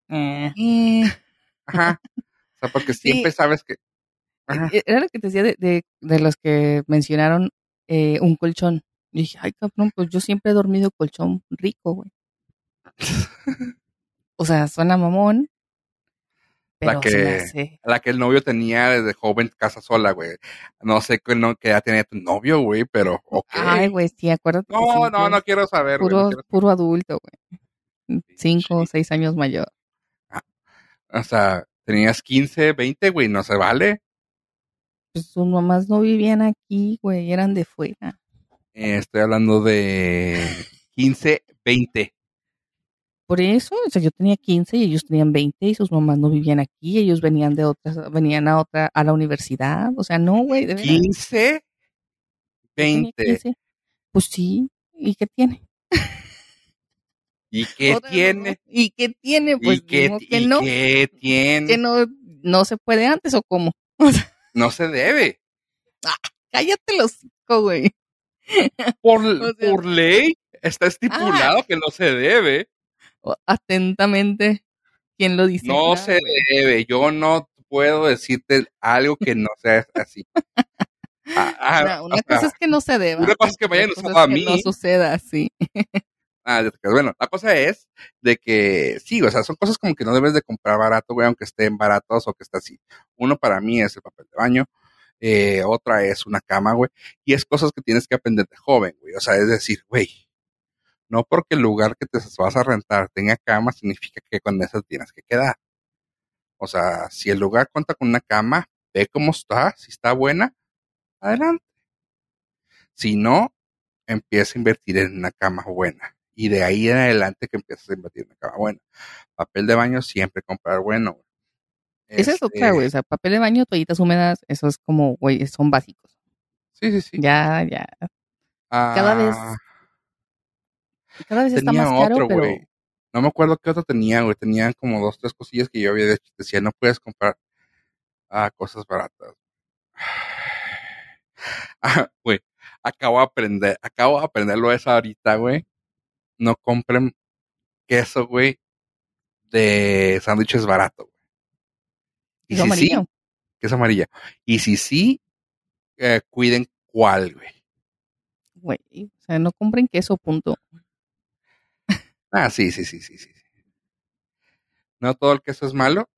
Eh, eh, ajá. O sea, porque siempre Sí. sabes que, ajá. e- Era lo que te decía de, de, de los que mencionaron eh, un colchón. Y dije, ay, cabrón, pues yo siempre he dormido colchón rico, güey. O sea, suena mamón, pero La que- la que el novio tenía desde joven casa sola, güey. No sé qué no, que ya tenía tu novio, güey, pero ok. Ay, güey, sí, acuérdate. no, no, no quiero saber, güey. no Puro, puro adulto, güey. Cinco o Sí. seis años mayor. O sea, tenías 15, 20, güey, no se vale. Pues sus mamás no vivían aquí, güey, eran de fuera. Eh, estoy hablando de 15, 20. Por eso, o sea, yo tenía 15 y ellos tenían 20 y sus mamás no vivían aquí, ellos venían de otras, venían a otra, a la universidad, o sea, no, güey, de veras. 15, Yo tenía 20. 15. Pues sí, ¿y qué tiene? ¿Y qué tiene? ¿Y qué tiene? Pues ¿Y qué, que y no, qué tiene? que no, no se puede antes o cómo. No se debe. Cállate los hocico, güey. Por, O sea- por ley está estipulado que no se debe. Atentamente, ¿quién lo dice? No Ah, se debe. Yo no puedo decirte algo que no sea así. Ah, ah, Una, cosa es que no se deba. una cosa es que vayan a que no mí. suceda así. Ah, bueno, la cosa es de que sí, o sea, son cosas como que no debes de comprar barato, güey, aunque estén baratos o que esté así. Uno para mí es el papel de baño, eh, otra es una cama, güey, y es cosas que tienes que aprender de joven, güey. O sea, es decir, güey, no porque el lugar que te vas a rentar tenga cama significa que con eso tienes que quedar. O sea, si el lugar cuenta con una cama, ve cómo está, si está buena, adelante. Si no, empieza a invertir en una cama buena. Y de ahí en adelante que empiezas a invertir en una cama buena. Papel de baño siempre comprar bueno. Esa es Este, otra, güey. O sea, papel de baño, toallitas húmedas, eso es como, güey, son básicos. Sí, sí, sí. Ya, ya. cada vez Ah, Cada vez está más caro, otro, pero güey. No me acuerdo qué otro tenía, güey. Tenían como dos, tres cosillas que yo había de- decía, no puedes comprar ah, cosas baratas. Ah, güey, acabo de aprender, acabo de aprenderlo eso ahorita, güey. No compren queso, güey, de sándwiches barato, güey. Y si amarillo. sí, queso amarillo. Y si sí, eh, cuiden cuál, güey. Güey, o sea, no compren queso, punto. Ah, sí, sí, sí, sí, sí. No todo el queso es malo.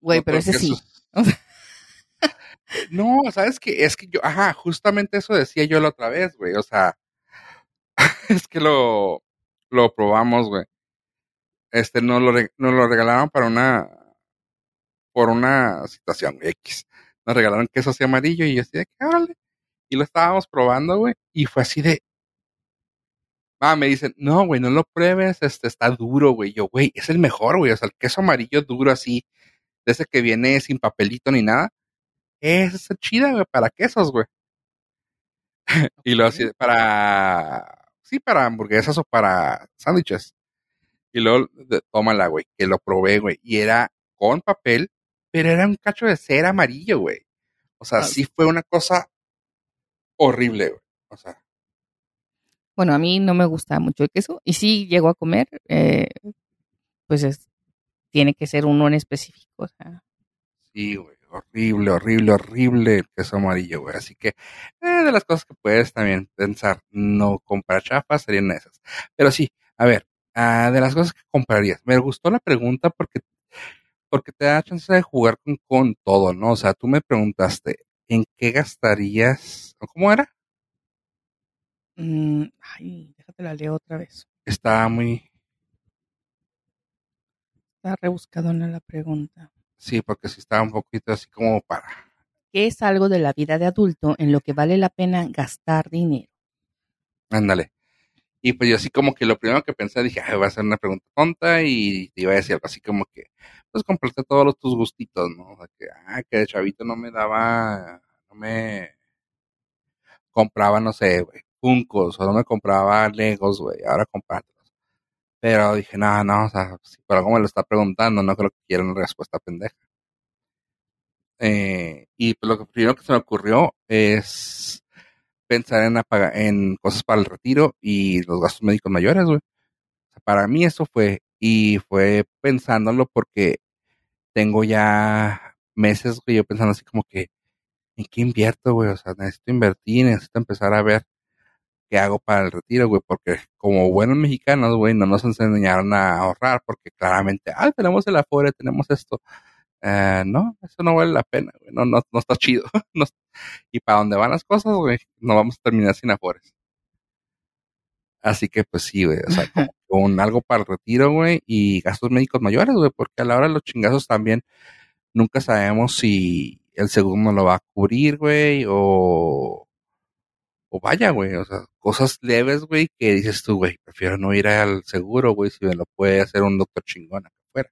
Güey, no pero ese sí. queso No, sabes que es que yo, ajá, justamente eso decía yo la otra vez, güey. O sea, es que lo, lo probamos, güey. Este, nos lo, nos lo regalaron para una, por una situación X. Nos regalaron queso así amarillo y yo así de que, órale. Y lo estábamos probando, güey. Y fue así de, ah, me dicen, no, güey, no lo pruebes, este, está duro, güey. Yo, güey, es el mejor, güey. O sea, el queso amarillo duro así, de ese que viene sin papelito ni nada. Es chida, güey, para quesos, güey. Y lo así, para, sí, para hamburguesas o para sándwiches. Y luego, tómala, güey, que lo probé, güey. Y era con papel, pero era un cacho de cera amarillo, güey. O sea, Ah. sí fue una cosa horrible, güey. O sea, Bueno, a mí no me gusta mucho el queso. Y sí llego a comer, eh, pues es, tiene que ser uno en específico. O sea, sí, güey. Horrible, horrible, horrible el queso amarillo, güey. Así que, eh, de las cosas que puedes también pensar, no comprar chafas serían esas. Pero sí, a ver, ah, de las cosas que comprarías. Me gustó la pregunta porque, porque te da chance de jugar con, con todo, ¿no? O sea, tú me preguntaste, ¿en qué gastarías? ¿o ¿Cómo era? mm, ay, déjate la leo otra vez. Estaba muy, Está rebuscadona la pregunta. Sí, porque sí estaba un poquito así como para. ¿Qué es algo de la vida de adulto en lo que vale la pena gastar dinero? Ándale. Y pues yo así como que lo primero que pensé, dije, Ay, voy a hacer una pregunta tonta y te iba a decir algo así como que, pues comprarte todos los, tus gustitos, ¿no? O sea, que, ah, que de chavito no me daba, no me compraba, no sé, güey, Funkos, o no me compraba Legos, güey, ahora compártelos. Pero dije, no, no, o sea, si por algo me lo está preguntando, no creo que quiera una respuesta pendeja. Eh, y pues lo primero que se me ocurrió es pensar en, en cosas para el retiro y los gastos médicos mayores, güey. O sea, para mí eso fue, y fue pensándolo porque tengo ya meses, güey, yo pensando así como que, ¿en qué invierto, güey? O sea, necesito invertir, necesito empezar a ver qué hago para el retiro, güey, porque como buenos mexicanos, güey, no nos enseñaron a ahorrar, porque claramente, ah, tenemos el afore, tenemos esto. Eh, no, eso no vale la pena, güey, no, no, no está chido. no, y para dónde van las cosas, güey, no vamos a terminar sin afores. Así que, pues sí, güey, o sea, con algo para el retiro, güey, y gastos médicos mayores, güey, porque a la hora de los chingazos también nunca sabemos si el seguro no lo va a cubrir, güey, o, o vaya, güey, o sea, cosas leves, güey, que dices tú, güey, prefiero no ir al seguro, güey, si me lo puede hacer un doctor chingón acá afuera.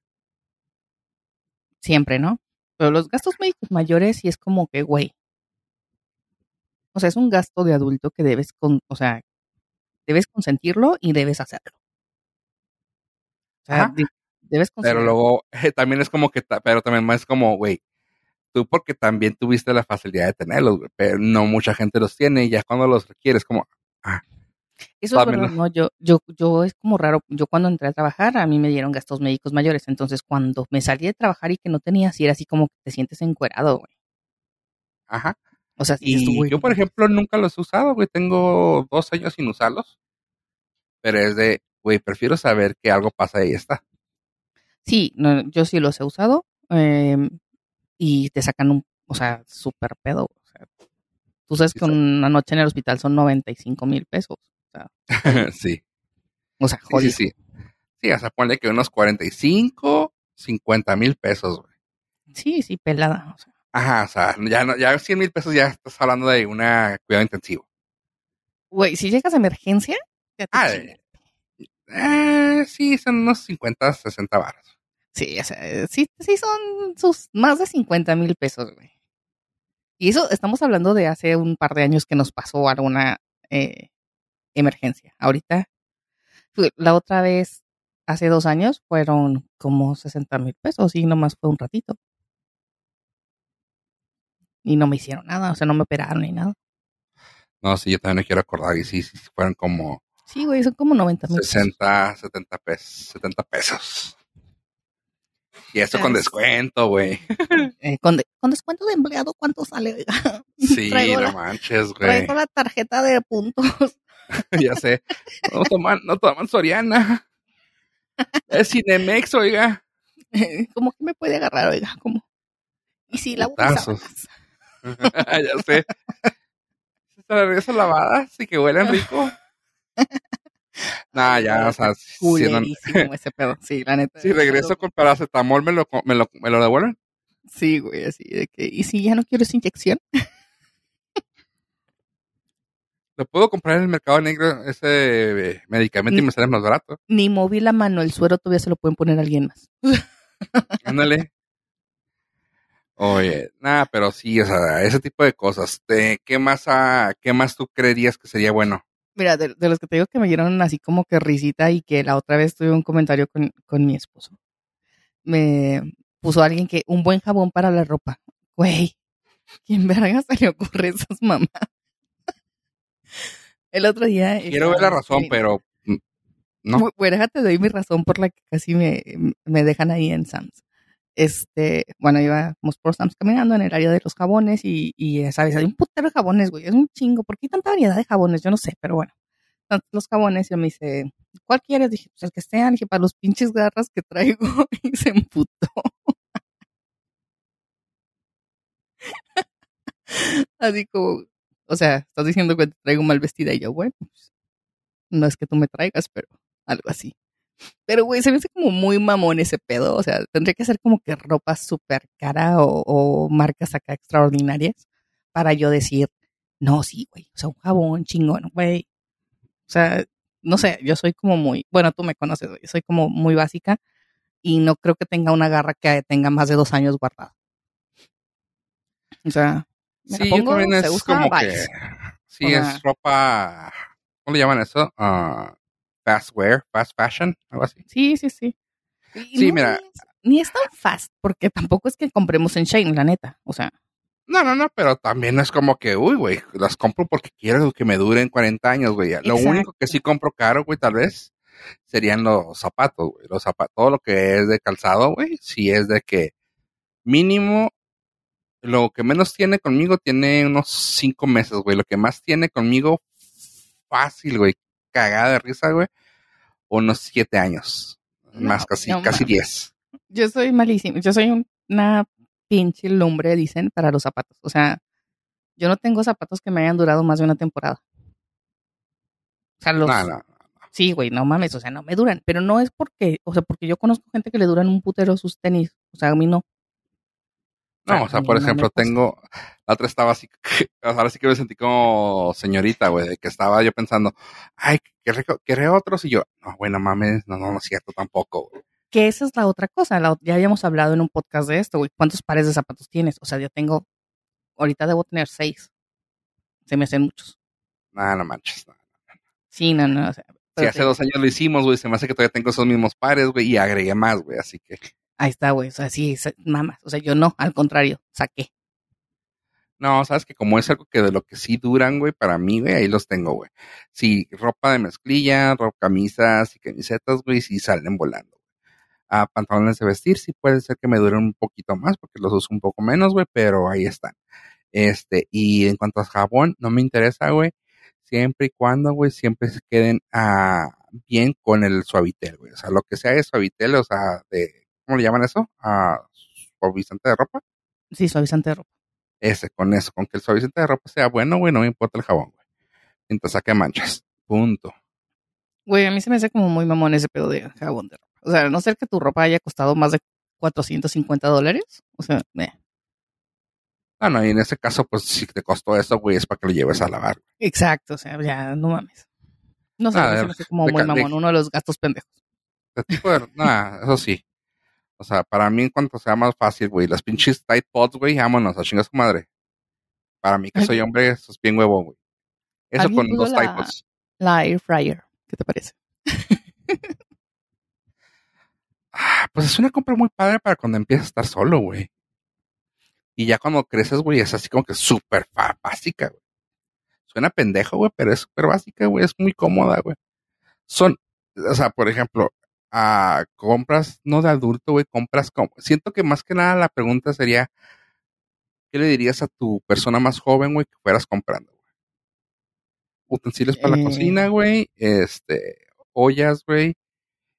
Siempre, ¿no? Pero los gastos médicos mayores sí es como que, güey. O sea, es un gasto de adulto que debes con, o sea, debes consentirlo y debes hacerlo. O sea, Ajá. debes Pero considerar. luego, también es como que, pero también más como, güey, tú porque también tuviste la facilidad de tenerlos, güey, pero no mucha gente los tiene y ya cuando los requieres, como, ah, Eso es verdad, no, yo, yo, yo es como raro. Yo cuando entré a trabajar, a mí me dieron gastos médicos mayores. Entonces, cuando me salí de trabajar y que no tenía, sí era así como que te sientes encuerado, güey. ajá. O sea, Y güey, yo, por ejemplo, nunca los he usado, güey, tengo dos años sin usarlos, pero es de, güey, prefiero saber que algo pasa y ya está. Sí, no, yo sí los he usado. eh, y te sacan un, o sea, súper pedo. O sea, tú sabes Sí, que una noche en el hospital son 95 mil pesos. O sea, sí, o sea, sí, jodido. sí, sí. Sí, o sea, ponle que unos 45, 50 mil pesos, güey. Sí, sí, pelada. O sea, Ajá, o sea, ya, no, ya 100 mil pesos ya estás hablando de una cuidado intensivo. güey, si llegas a emergencia, ya te Ah. Eh, sí, son unos 50, 60 baros. Sí, o sea, sí, sí son sus más de 50 mil pesos, güey. Y eso estamos hablando de hace un par de años que nos pasó alguna eh, emergencia. Ahorita, la otra vez, hace dos años, fueron como 60 mil pesos y nomás fue un ratito. Y no me hicieron nada, o sea, no me operaron ni nada. No, sí, yo también me quiero acordar. Y sí, sí, fueron como Sí, güey, son como 90 mil pesos. 60, 70 pesos. 70 pesos. Y eso Ah, con descuento, güey. Eh, con, de- con descuento de empleado, ¿cuánto sale? oiga? Sí, Traigo no la- manches, güey. Traigo la tarjeta de puntos. ya sé. No toman, no toman Soriana. Es Cinemex, oiga. ¿Cómo que me puede agarrar, oiga? ¿Cómo? Y si la ya sé. ¿Se la regreso lavada? Sí que huelen rico. Nah, ya, o sea, Culerísimo ese pedo. Sí, la neta. si regreso con paracetamol, ¿me lo, me lo, me lo devuelven? Sí, güey, así de que. ¿Y si ya no quiero esa inyección? ¿Lo puedo comprar en el mercado negro ese eh, medicamento y me sale más barato? Ni moví la mano, el suero todavía se lo pueden poner a alguien más. Ándale. Oye, nada, pero sí, o sea, ese tipo de cosas. ¿Qué más, ah, qué más tú creerías que sería bueno? Mira, de, de los que te digo que me dieron así como que risita y que la otra vez tuve un comentario con, con mi esposo. Me puso alguien que un buen jabón para la ropa. Güey, ¿quién verga se le ocurre esas mamás? El otro día. Quiero ver la razón, pero mm, no. Bu- Bueno, déjate, doy mi razón por la que casi me, me dejan ahí en Sam's. Este, bueno, íbamos por Sam's caminando en el área de los jabones y, y sabes, hay un putero de jabones, güey, es un chingo. ¿Por qué hay tanta variedad de jabones? Yo no sé, pero bueno. Los jabones yo me dice, ¿cuál quieres? Dije, pues el que sean, dije, para los pinches garras que traigo y se emputó. Así como, o sea, estás diciendo que te traigo mal vestida y yo, bueno, pues, no es que tú me traigas, pero algo así. Pero, güey, se me hace como muy mamón ese pedo. O sea, tendría que ser como que ropa súper cara o, o marcas acá extraordinarias para yo decir, no, sí, güey. O sea, un jabón chingón, güey. O sea, no sé, yo soy como muy, bueno, tú me conoces, güey, soy como muy básica y no creo que tenga una garra que tenga más de dos años guardada. O sea, me Sí, yo pongo, también se es usa, como que... Sí, O sea- es ropa... ¿Cómo le llaman eso? Ah, fast wear, fast fashion, algo así. Sí, sí, sí. Y Sí, no mira. es- ni es tan fast, porque tampoco es que compremos en Shane, la neta. O sea, No, no, no, pero también es como que, uy, güey, las compro porque quiero que me duren 40 años, güey. Lo único que sí compro caro, güey, tal vez, serían los zapatos, güey. Los zapatos, todo lo que es de calzado, güey, sí es de que mínimo, lo que menos tiene conmigo tiene unos 5 meses, güey. Lo que más tiene conmigo, fácil, güey, cagada de risa, güey, unos 7 años. No, más casi, no casi. 10. yo soy malísimo. Yo soy un- una pinche lumbre, dicen, para los zapatos. O sea, yo no tengo zapatos que me hayan durado más de una temporada. O sea, los... No, no. Sí, güey, no mames, o sea, no me duran. Pero no es porque, o sea, porque yo conozco gente que le duran un putero sus tenis. O sea, a mí no. No, o sea, por no ejemplo, tengo, la otra estaba así, ahora sí que me sentí como señorita, güey, de que estaba yo pensando, ay, ¿querré, otros? Y yo, no, güey, no mames, no, no, no es cierto tampoco, güey. Que esa es la otra cosa. la- ya habíamos hablado en un podcast de esto, güey. ¿Cuántos pares de zapatos tienes? O sea, yo tengo, ahorita debo tener seis. Se me hacen muchos. Nada, no manches. No. Sí, no, no. O sea, Si pero hace te- dos años lo hicimos, güey, se me hace que todavía tengo esos mismos pares, güey, y agregué más, güey, así que, Ahí está, güey. O sea, sí, mamas. O sea, yo no, al contrario, saqué. no, sabes que como es algo que de lo que sí duran, güey, para mí, güey, ahí los tengo, güey. Sí, ropa de mezclilla, camisas y camisetas, güey, sí salen volando. A pantalones de vestir, sí puede ser que me duren un poquito más, porque los uso un poco menos, güey, pero ahí están. Este, y en cuanto a jabón, no me interesa, güey, siempre y cuando, güey, siempre se queden ah, bien con el suavitel, güey. O sea, lo que sea de suavitel, o sea, de, ¿cómo le llaman eso? Ah, suavizante de ropa. Sí, suavizante de ropa. Ese, con eso, con que el suavizante de ropa sea bueno, güey, no me importa el jabón, güey. Mientras saque manchas. Punto. Güey, a mí se me hace como muy mamón ese pedo de jabón de ropa. O sea, a no ser que tu ropa haya costado más de 450 dólares. O sea, eh. No, no, y en ese caso, pues si te costó eso, güey, es para que lo lleves a lavar. exacto. O sea, ya, no mames. No sé, Ah, a se me hace como de muy de- mamón, uno de los gastos pendejos. De tipo de, nada, eso sí. O sea, para mí, en cuanto sea más fácil, güey, las pinches tight pods, güey, vámonos, a chingar su madre. Para mí, que soy hombre, eso es bien huevo, güey. Eso ¿Alguien con dos la- tight pods. La air fryer, ¿qué te parece? Ah, pues es una compra muy padre para cuando empiezas a estar solo, güey. Y ya cuando creces, güey, es así como que súper básica, güey. Suena pendejo, güey, pero es súper básica, güey. Es muy cómoda, güey. Son, o sea, por ejemplo, ah, compras, no de adulto, güey, compras como. Siento que más que nada la pregunta sería, ¿qué le dirías a tu persona más joven, güey, que fueras comprando, güey? Utensilios para la Eh. cocina, güey, este, ollas, güey,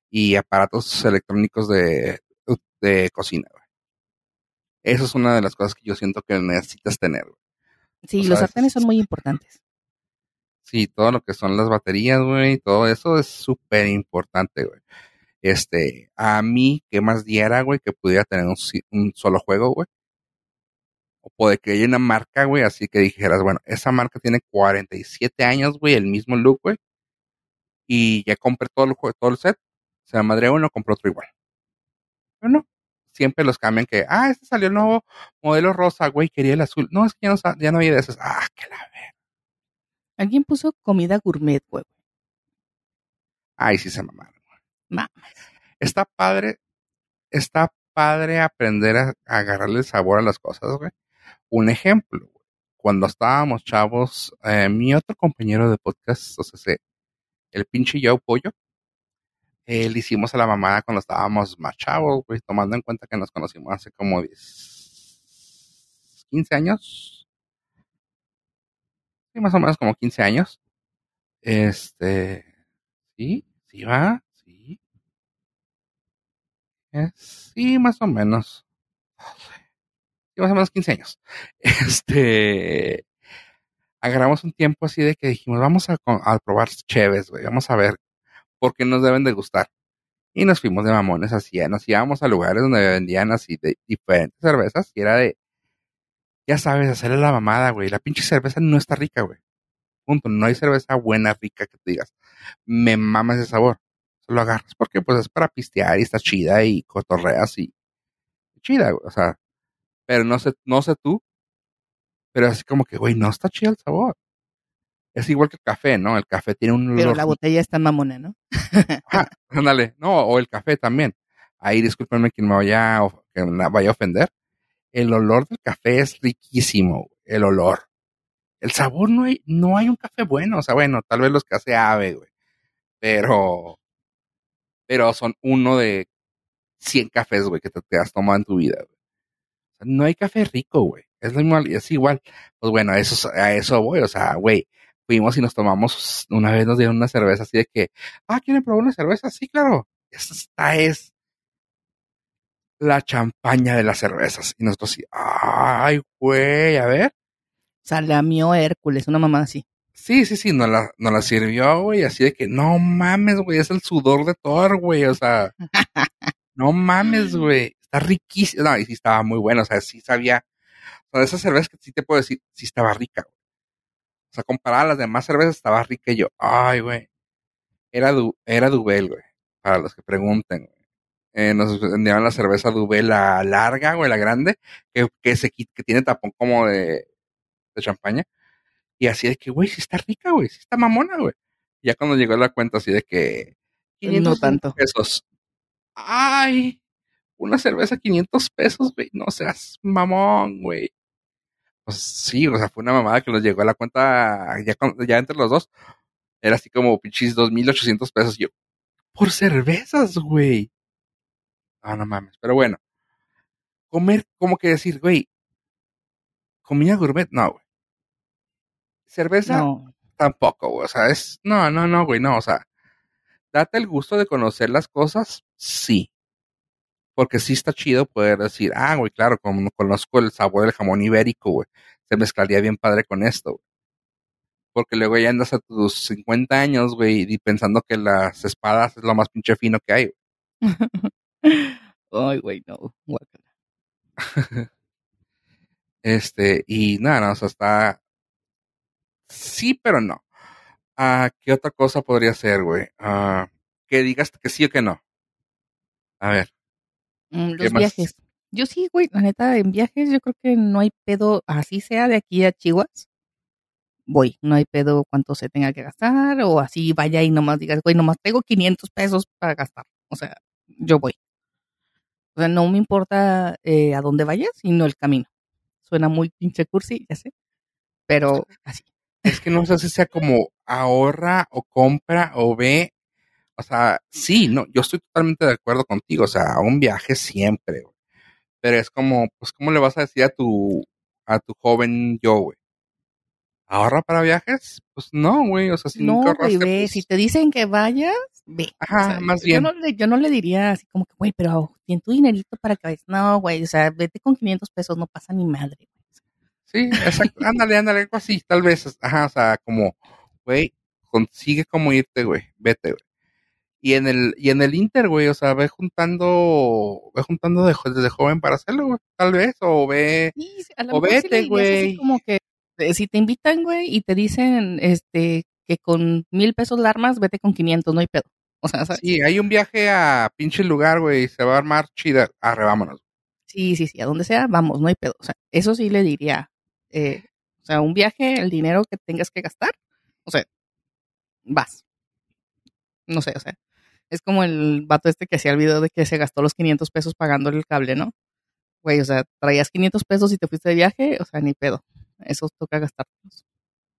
y aparatos electrónicos de, de cocina, güey. Eso es una de las cosas que yo siento que necesitas tener, güey. Sí, O los es- sartenes son muy importantes. Sí, todo lo que son las baterías, güey, todo eso es súper importante, güey. Este, a mí, ¿qué más diera, güey, que pudiera tener un, solo juego, güey? O puede que haya una marca, güey, así que dijeras, bueno, esa marca tiene 47 años, güey, el mismo look, güey. Y ya compré todo el, jue- todo el set. Se me madre uno, compré otro igual. Pero no, siempre los cambian que, ah, este salió el nuevo modelo rosa, güey, quería el azul. No, es que ya no, ya no había de esos. Ah, que la ver. Alguien puso comida gourmet, güey. Ay, sí se mamaron. Está padre, está padre aprender a, a agarrarle sabor a las cosas, güey. Un ejemplo. Cuando estábamos chavos, eh, mi otro compañero de podcast, o el pinche Joe Pollo, le hicimos a la mamada cuando estábamos más chavos, güey, tomando en cuenta que nos conocimos hace como 10, 15 años. Sí, más o menos como 15 años. Este, sí, sí va. Sí, más o menos. Sí, más o menos 15 años. Este, agarramos un tiempo así de que dijimos, vamos a, probar cheves, güey, vamos a ver por qué nos deben de gustar. Y nos fuimos de mamones así, nos íbamos a lugares donde vendían así de diferentes cervezas y era de, ya sabes, hacerle la mamada, güey. La pinche cerveza no está rica, güey. punto. No hay cerveza buena, rica que te digas, me mama ese sabor. Lo agarras porque pues es para pistear y está chida y cotorreas y chida, güey. O sea, pero no sé, no sé tú, pero así como que, güey, no está chido el sabor. Es igual que el café, ¿no? El café tiene un Pero la botella está mamona, ¿no? Ajá, ándale, no, o el café también. Ahí discúlpenme quien me vaya, que me vaya a ofender. El olor del café es riquísimo, el olor. El sabor no hay, no hay un café bueno, o sea, bueno, tal vez los que hace ave, güey. Pero, pero son uno de 100 cafés, güey, que te, te has tomado en tu vida, güey. No hay café rico, güey. Es igual, es igual. Pues bueno, a eso, voy, o sea, güey, fuimos y nos tomamos, una vez nos dieron una cerveza así de que, ah, ¿quieren probar una cerveza? Sí, claro. Esta es la champaña de las cervezas. Y nosotros sí, ay, güey, a ver. Salamió Hércules, una mamá así. Sí, sí, sí, nos la, nos la sirvió, güey, así de que, no mames, güey, es el sudor de Thor, güey, o sea, no mames, güey, está riquísimo, no, y sí estaba muy bueno, o sea, sí sabía, o sea, esas cervezas que sí te puedo decir, sí estaba rica, güey. O sea, comparada a las demás cervezas, estaba rica y yo, ay, güey, era, du, era Dubel, güey, para los que pregunten, güey. Eh, nos vendían la cerveza Dubel, la larga, güey, la grande, que, que, se, que tiene tapón como de, de champaña. Y así de que, güey, sí está rica, güey, sí está mamona, güey. Ya cuando llegó la cuenta así de que 500 no tanto. pesos. Ay, una cerveza 500 pesos, güey, no seas mamón, güey. Pues sí, o sea, fue una mamada que nos llegó a la cuenta ya, ya entre los dos. Era así como pinches 2.800 pesos. Y yo, por cervezas, güey. Ah, no mames, pero bueno. Comer, como que decir, güey, comida gourmet, no, güey. Cerveza, No. tampoco, güey. O sea, es, no, no, no, güey, no, o sea, date el gusto de conocer las cosas, sí. Porque sí está chido poder decir, ah, güey, claro, como conozco el sabor del jamón ibérico, güey. Se mezclaría bien padre con esto, güey. Porque luego ya andas a tus 50 años, güey, y pensando que las espadas es lo más pinche fino que hay, Ay, güey, no. guácala. Este, y nada, no, o sea, está. Sí, pero no. Ah, ¿Qué otra cosa podría ser, güey? Ah, que digas que sí o que no. A ver. Mm, ¿Qué los más? viajes. Yo sí, güey, la neta, en viajes yo creo que no hay pedo, así sea de aquí a Chihuahua. Voy, no hay pedo cuánto se tenga que gastar o así vaya y nomás digas, güey, nomás tengo 500 pesos para gastar. O sea, yo voy. O sea, no me importa eh, a dónde vayas, sino el camino. Suena muy pinche cursi, ya sé, pero así. Es que no sé si sea como ahorra o compra o ve. O sea, sí, no, yo estoy totalmente de acuerdo contigo. O sea, un viaje siempre, güey. Pero es como, pues, ¿cómo le vas a decir a tu, a tu joven yo, güey? ¿Ahorra para viajes? Pues no, güey. O sea, si No, nunca ahorraste, pues, si te dicen que vayas, ve. Ajá, O sea, más yo bien. no, le, yo no le diría así como que, güey, pero tien tu dinerito para que vayas. No, güey, o sea, vete con 500 pesos, no pasa ni madre. Sí, exacto. ándale, ándale, algo así, tal vez. Ajá, o sea, como, güey, consigue cómo irte, güey. Vete, güey. Y en el, y en el Inter, güey, o sea, ve juntando, ve juntando de, desde joven para hacerlo, güey, tal vez, o ve, Sí, a O vete, güey. así como que eh, si te invitan, güey, y te dicen este que con mil pesos la armas, vete con 500, no hay pedo. O sea, ¿sabes? sí, hay un viaje a pinche lugar, güey, se va a armar chida, arre, vámonos. Sí, sí, sí, a donde sea, vamos, no hay pedo. O sea, eso sí le diría. Eh, o sea, un viaje, el dinero que tengas que gastar, o sea, vas. No sé, o sea, es como el vato este que hacía el video de que se gastó los 500 pesos pagándole el cable, ¿no? Güey, o sea, traías 500 pesos y te fuiste de viaje, o sea, ni pedo. Eso toca gastarlos.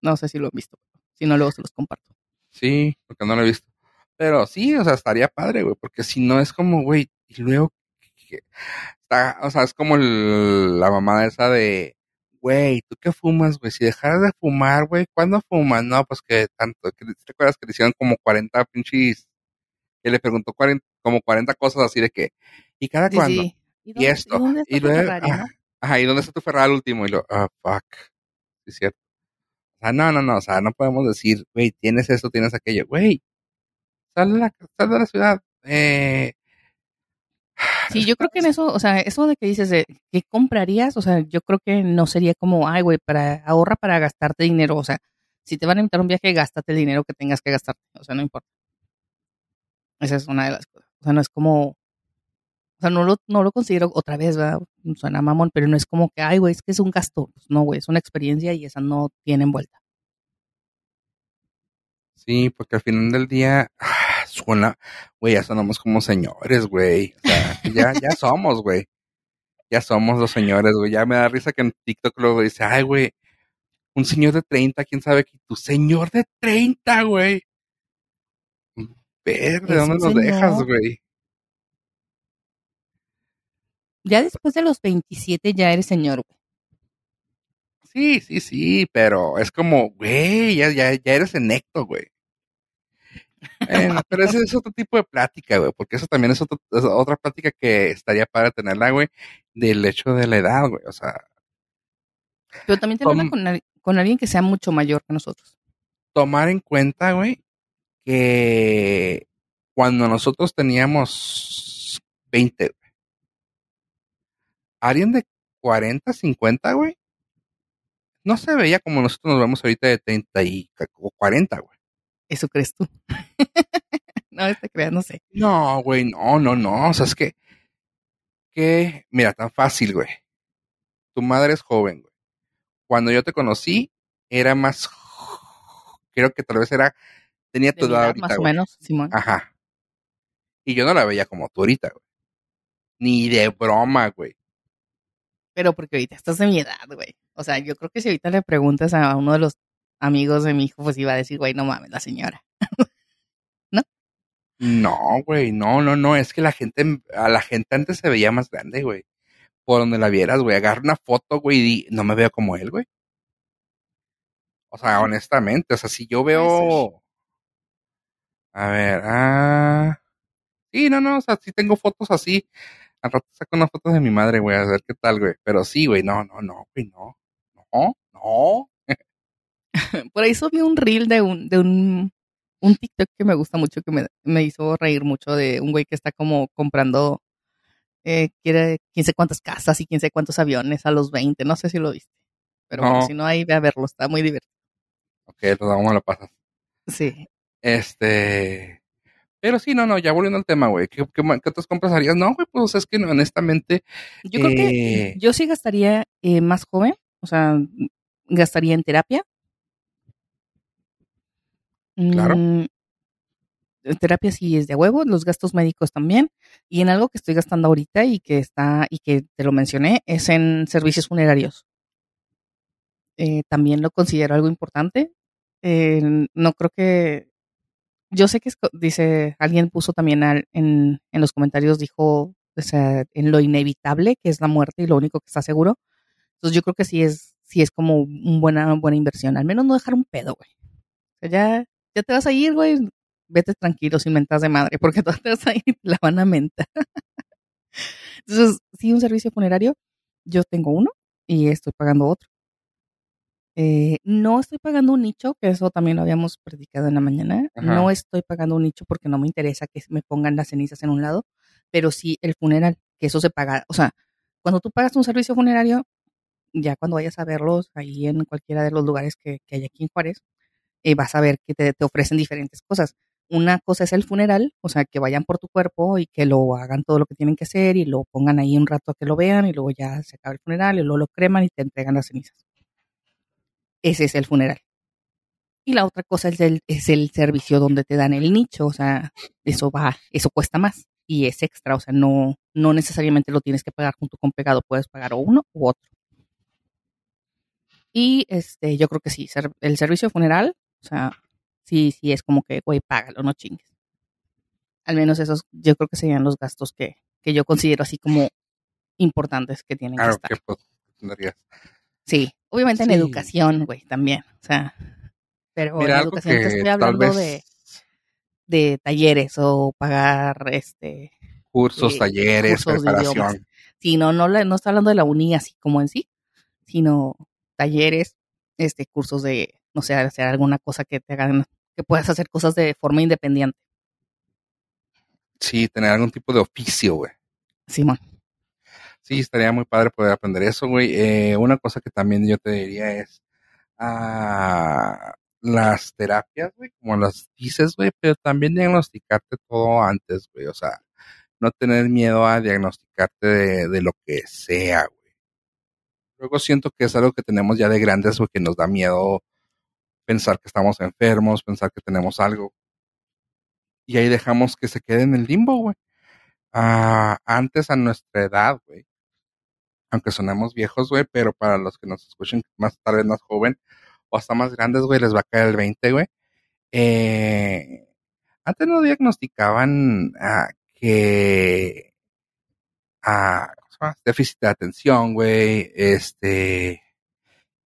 No sé si lo han visto. Si no, luego se los comparto. Sí, porque no lo he visto. Pero sí, o sea, estaría padre, güey, porque si no es como, güey, y luego, o sea, es como el- la mamada esa de, güey, ¿tú qué fumas, güey? Si dejaras de fumar, güey, ¿cuándo fumas? No, pues que tanto, que, ¿te acuerdas que le hicieron como 40 pinches, que le preguntó 40, como 40 cosas así de que, ¿y cada Sí, cuándo? sí. ¿Y esto, ¿y dónde está y tu Ferrari, no? ajá, ¿y dónde está tu Ferrari al último? Y lo, ah, fuck, sí es cierto. O sea, no, no, no, o sea, no podemos decir, güey, tienes esto, tienes aquello, güey, sal de la, sal de la ciudad, eh, Sí, yo creo que en eso, o sea, eso de que dices de qué comprarías, o sea, yo creo que no sería como, ay, güey, para ahorra para gastarte dinero, o sea, Si te van a invitar a un viaje, gástate el dinero que tengas que gastarte. O sea, no importa. Esa es una de las cosas. O sea, no es como. O sea, no lo, no lo considero otra vez, ¿verdad? Suena mamón, pero no es como que, ay, güey, es que es un gasto. Pues no, güey, es una experiencia y esa no tiene vuelta. Sí, porque al final del día suena, güey, ya sonamos como señores, güey. O sea, ya, ya somos, güey. Ya somos los señores, güey. Ya me da risa que en TikTok luego dice, ay, güey, un señor de 30, quién sabe que tu señor de 30, güey. Ver, ¿de dónde nos dejas, güey? Ya después de los 27 ya eres señor, güey. Sí, sí, sí, pero es como, güey, ya, ya, ya eres enecto, güey. Pero ese es otro tipo de plática, güey, porque eso también es, otro- es otra plática que estaría para tenerla, güey, del hecho de la edad, güey. O sea, Pero también tenerla con, con alguien que sea mucho mayor que nosotros. tomar en cuenta, güey, que cuando nosotros teníamos 20, güey, alguien de 40, 50, güey, no se veía como nosotros nos vemos ahorita de 30 y ca- o 40, güey. Eso crees tú. no, te creas, no sé. No, güey, no, no, no. O sea, es que, que, mira, tan fácil, güey. Tu madre es joven, güey. Cuando yo te conocí, era más, creo que tal vez era, tenía tu edad edad, ahorita, más o güey. menos, Simón. Ajá. Y yo no la veía como tú ahorita, güey. Ni de broma, güey. Pero porque ahorita estás de mi edad, güey. O sea, yo creo que si ahorita le preguntas a uno de los amigos de mi hijo, pues iba a decir, güey, no mames, la señora. No, güey, no, no, no. Es que la gente, a la gente antes se veía más grande, güey. Por donde la vieras, güey. Agarra una foto, güey, y no me veo como él, güey. O sea, honestamente, o sea, si yo veo. A ver, ah. Sí, no, no, o sea, sí tengo fotos así. Al rato saco unas fotos de mi madre, güey, a ver qué tal, güey. Pero sí, güey, no, no, no, güey, no. No, no. Por ahí subí un reel de un, de un, un TikTok que me gusta mucho, que me, me hizo reír mucho de un güey que está como comprando, eh, quiere quién sé cuántas casas y quién sé cuántos aviones a los 20. No sé si lo viste. Pero bueno, No. si no, ahí ve a verlo, está muy divertido. Ok, pues vamos, lo pasas. Sí. Este. Pero sí, no, no, ya volviendo al tema, güey. ¿Qué, qué, qué otras compras harías? No, güey, pues es que no, honestamente. Yo creo que Eh. yo sí gastaría eh, más joven, o sea, gastaría en terapia. Claro. Mm, en terapia sí es de huevo, los gastos médicos también. Y en algo que estoy gastando ahorita y que está, y que te lo mencioné, es en servicios funerarios. Eh, también lo considero algo importante. Eh, no creo que. Yo sé que es dice, alguien puso también al- en, en los comentarios, dijo, o sea, en lo inevitable que es la muerte y lo único que está seguro. Entonces yo creo que sí es, sí es como una buena, buena inversión. Al menos no dejar un pedo, güey. O sea, ya, ya te vas a ir, güey. Vete tranquilo sin mentas de madre, porque tú te vas a ir la van a mentar. Entonces, sí, un servicio funerario, yo tengo uno y estoy pagando otro. Eh, no estoy pagando un nicho, que eso también lo habíamos predicado en la mañana. Ajá. No estoy pagando un nicho porque no me interesa que me pongan las cenizas en un lado, pero sí el funeral, que eso se paga. O sea, cuando tú pagas un servicio funerario, ya cuando vayas a verlos ahí en cualquiera de los lugares que, que hay aquí en Juárez, eh, vas a ver que te, te ofrecen diferentes cosas. Una cosa es el funeral, o sea, que vayan por tu cuerpo y que lo hagan todo lo que tienen que hacer y lo pongan ahí un rato a que lo vean y luego ya se acaba el funeral y luego lo creman y te entregan las cenizas. Ese es el funeral. Y la otra cosa es el, es el servicio donde te dan el nicho, o sea, eso va, eso cuesta más y es extra, o sea, no, no necesariamente lo tienes que pagar junto con pegado, puedes pagar o uno u otro. Y este, yo creo que sí, el servicio funeral, o sea, sí, sí es como que, güey, págalo, no chingues. Al menos esos, yo creo que serían los gastos que, que yo considero así como importantes que tienen Claro que estar. que pues tendrías. Sí, obviamente en educación, güey, también, o sea, pero Mira, en educación te estoy hablando vez de, de talleres o pagar, este, cursos, eh, talleres, cursos preparación. Sí, no, no, no está hablando de la uni así como en sí, sino talleres, este, cursos de, no sé, hacer alguna cosa que te hagan, que puedas hacer cosas de forma independiente. Sí, tener algún tipo de oficio, güey. Simón. Sí, estaría muy padre poder aprender eso, güey. Eh, una cosa que también yo te diría es, ah, las terapias, güey, como las dices, güey, pero también diagnosticarte todo antes, güey, o sea, no tener miedo a diagnosticarte de, de lo que sea, güey. Luego siento que es algo que tenemos ya de grandes, güey, que nos da miedo pensar que estamos enfermos, pensar que tenemos algo. Y ahí dejamos que se quede en el limbo, güey. Antes a nuestra edad, güey. Aunque sonemos viejos, güey, pero para los que nos escuchen más tal vez más joven o hasta más grandes, güey, les va a caer el 20, güey. Eh, antes no diagnosticaban que ah, déficit de atención, güey, este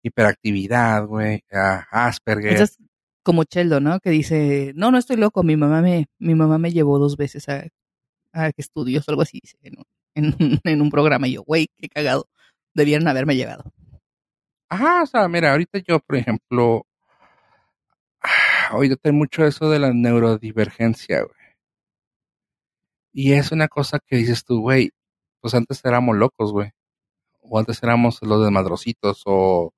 hiperactividad, güey, Asperger. Eso es como Cheldo, ¿no? Que dice, no, no estoy loco, mi mamá me, mi mamá me llevó dos veces a, a estudios o algo así, dice, en, un- en, en un programa. Y yo, güey, qué cagado. Debieron haberme llevado. Ajá, o sea, mira, ahorita yo, por ejemplo, ah, ahorita hay mucho eso de la neurodivergencia, güey. Y es una cosa que dices tú, güey, pues antes éramos locos, güey. O antes éramos los desmadrositos, o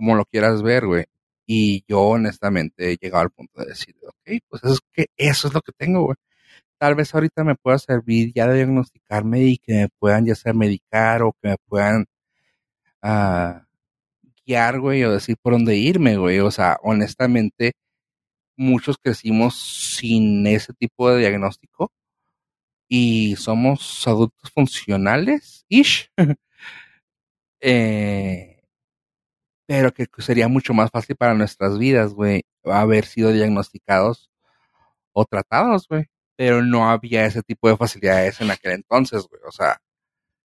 como lo quieras ver, güey. Y yo, honestamente, he llegado al punto de decir, ok, pues eso es, que eso es lo que tengo, güey. Tal vez ahorita me pueda servir ya de diagnosticarme y que me puedan ya sea medicar o que me puedan ah, guiar, güey, o decir por dónde irme, güey. O sea, honestamente, muchos crecimos sin ese tipo de diagnóstico y somos adultos funcionales, ish. eh, pero que sería mucho más fácil para nuestras vidas, güey, haber sido diagnosticados o tratados, güey. Pero no había ese tipo de facilidades en aquel entonces, güey. O sea,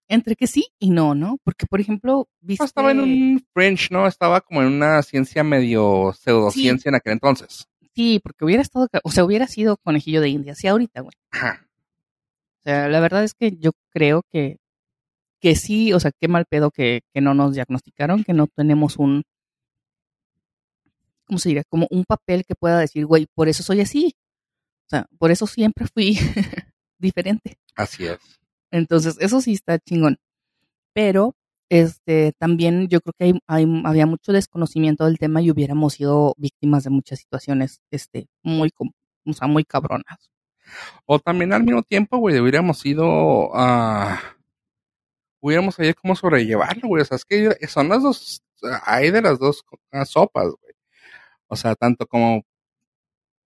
Entre que sí y no, ¿no? Porque, por ejemplo, viste... estaba en un French, ¿no? Estaba como en una ciencia medio pseudociencia en aquel entonces. Sí, porque hubiera estado, o sea, hubiera sido conejillo de India, sí, ahorita, güey. Ajá. O sea, la verdad es que yo creo que, que sí, o sea, qué mal pedo que, que no nos diagnosticaron, que no tenemos un, ¿cómo se diría? Como un papel que pueda decir, güey, por eso soy así. O sea, por eso siempre fui diferente. Así es. Entonces, eso sí está chingón. Pero, este, también yo creo que hay, hay- había mucho desconocimiento del tema y hubiéramos sido víctimas de muchas situaciones, este, muy, o sea, muy cabronas. O también al mismo tiempo, güey, hubiéramos sido, ah, hubiéramos sabido cómo sobrellevarlo, güey. O sea, es que son las dos, hay de las dos ah, sopas, güey. O sea, tanto como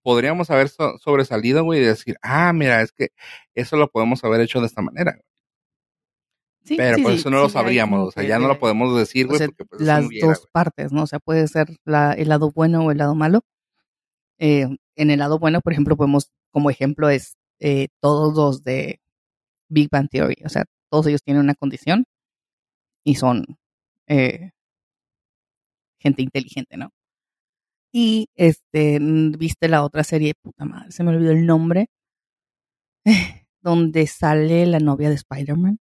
podríamos haber so- sobresalido, güey, y decir, ah, mira, es que eso lo podemos haber hecho de esta manera. güey. Sí, Pero sí, por sí, eso no lo sabríamos, o sea, que ya no lo de- podemos decir, o güey, sea, porque pues las hubiera, dos partes, ¿no? O sea, puede ser la, el lado bueno o el lado malo. Eh, en el lado bueno, por ejemplo, podemos, como ejemplo, es eh, todos los de Big Bang Theory. O sea, todos ellos tienen una condición y son eh, gente inteligente, ¿no? Y este, viste la otra serie, puta madre, se me olvidó el nombre, donde sale la novia de Spider-Man.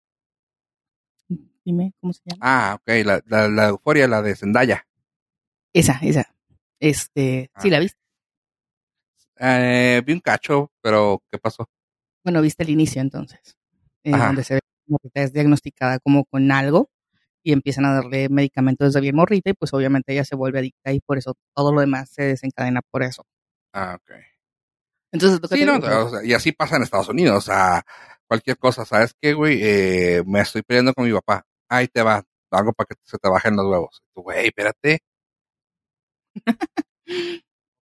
Dime, ¿cómo se llama? Ah, ok, la, la, la euforia, la de Zendaya. Esa, esa. Este, sí, Ah. la viste. Eh, vi un cacho, pero ¿qué pasó? Bueno, viste el inicio entonces, eh, donde se ve como que es diagnosticada como con algo y empiezan a darle medicamentos desde bien morrita y pues obviamente ella se vuelve adicta y por eso todo lo demás se desencadena por eso. Ah, ok. Entonces, Sí, no, o sea, y así pasa en Estados Unidos, o sea, cualquier cosa, ¿sabes qué, güey? Eh, me estoy peleando con mi papá. Ahí te va, algo para que se te bajen los huevos. Güey, espérate.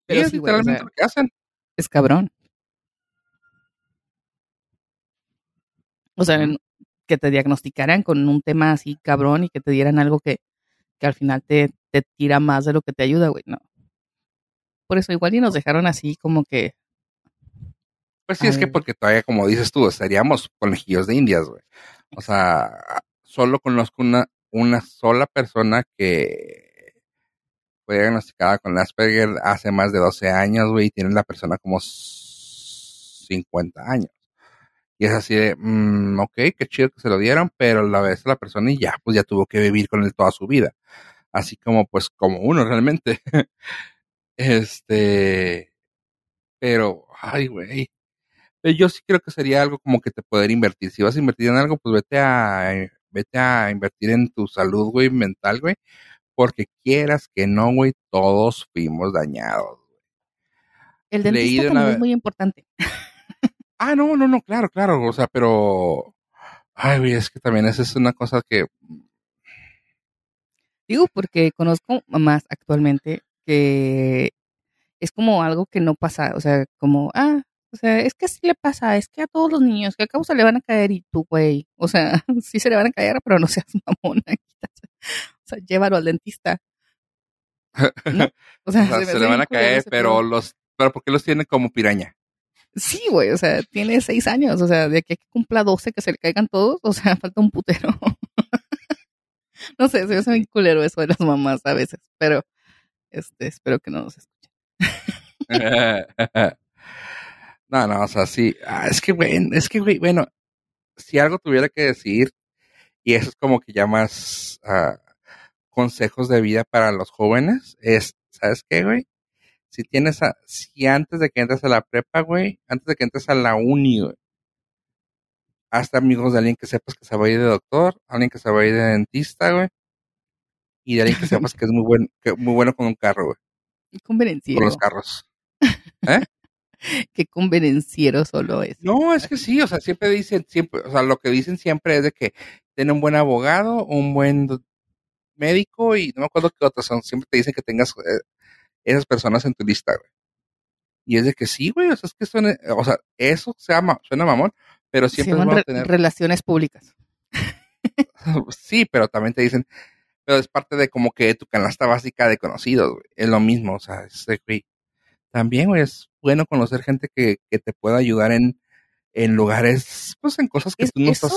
Pero es sí, güey, o literalmente sea- lo que hacen. es cabrón. O sea, Ujú. Que te diagnosticaran con un tema así cabrón y que te dieran algo que, que al final te, te tira más de lo que te ayuda, güey, no. Por eso igual y nos dejaron así como que Pues sí, es que porque todavía, como dices tú, estaríamos conejillos de indias, güey. O sea, solo conozco una, una sola persona que fue diagnosticada con Asperger hace más de 12 años, güey, y tiene la persona como 50 años. Y es así de, mm, ok, qué chido que se lo dieron, pero a la vez la persona y ya, pues ya tuvo que vivir con él toda su vida. Así como, pues, como uno realmente. este, pero, ay, güey. Eh, Yo sí creo que sería algo como que te poder invertir. Si vas a invertir en algo, pues vete a, vete a invertir en tu salud, güey, mental, güey, Porque quieras que no, güey, todos fuimos dañados. El dentista también es muy importante. Ah, no, no, no, claro, claro. O sea, pero. Ay, güey, es que también esa es una cosa que. Digo, porque conozco mamás actualmente que es como algo que no pasa. O sea, como, ah, o sea, es que así le pasa, es que a todos los niños, que a causa le van a caer y tú, güey. O sea, sí se le van a caer, pero no seas mamona. O sea, llévalo al dentista. O sea, se, le van a caer, pero los, pero ¿por qué los tiene como piraña? Sí, güey, o sea, tiene seis años, o sea, de aquí que cumpla doce que se le caigan todos, o sea, falta un putero. no sé, se me muy culero eso de las mamás a veces, pero este, espero que no nos escuchen. no, no, o sea, sí, ah, es que, güey, es que, güey, bueno, si algo tuviera que decir, y eso es como que ya más uh, consejos de vida para los jóvenes, es, ¿sabes qué, güey? Si tienes a, si antes de que entres a la prepa, güey, antes de que entres a la uni, güey, hasta amigos de alguien que sepas que se va a ir de doctor, alguien que se va a ir de dentista, güey, y de alguien que sepas que es muy bueno, que, muy bueno con un carro, güey. Qué convenenciero. Con los carros. ¿Eh? Qué convenenciero solo es. No, es que sí, o sea, siempre dicen, siempre, o sea, lo que dicen siempre es de que tiene un buen abogado, un buen médico y no me acuerdo qué otros son. Siempre te dicen que tengas eh, esas personas en tu lista, güey. Y es de que sí, güey, o sea, es que suena, o sea, eso se suena mamón, pero siempre van a tener relaciones públicas. sí, pero también te dicen, pero es parte de como que tu canasta básica de conocidos, güey. Es lo mismo, o sea, es, güey. También, güey, es bueno conocer gente que, que te pueda ayudar en, en lugares, pues en cosas que tú no estás.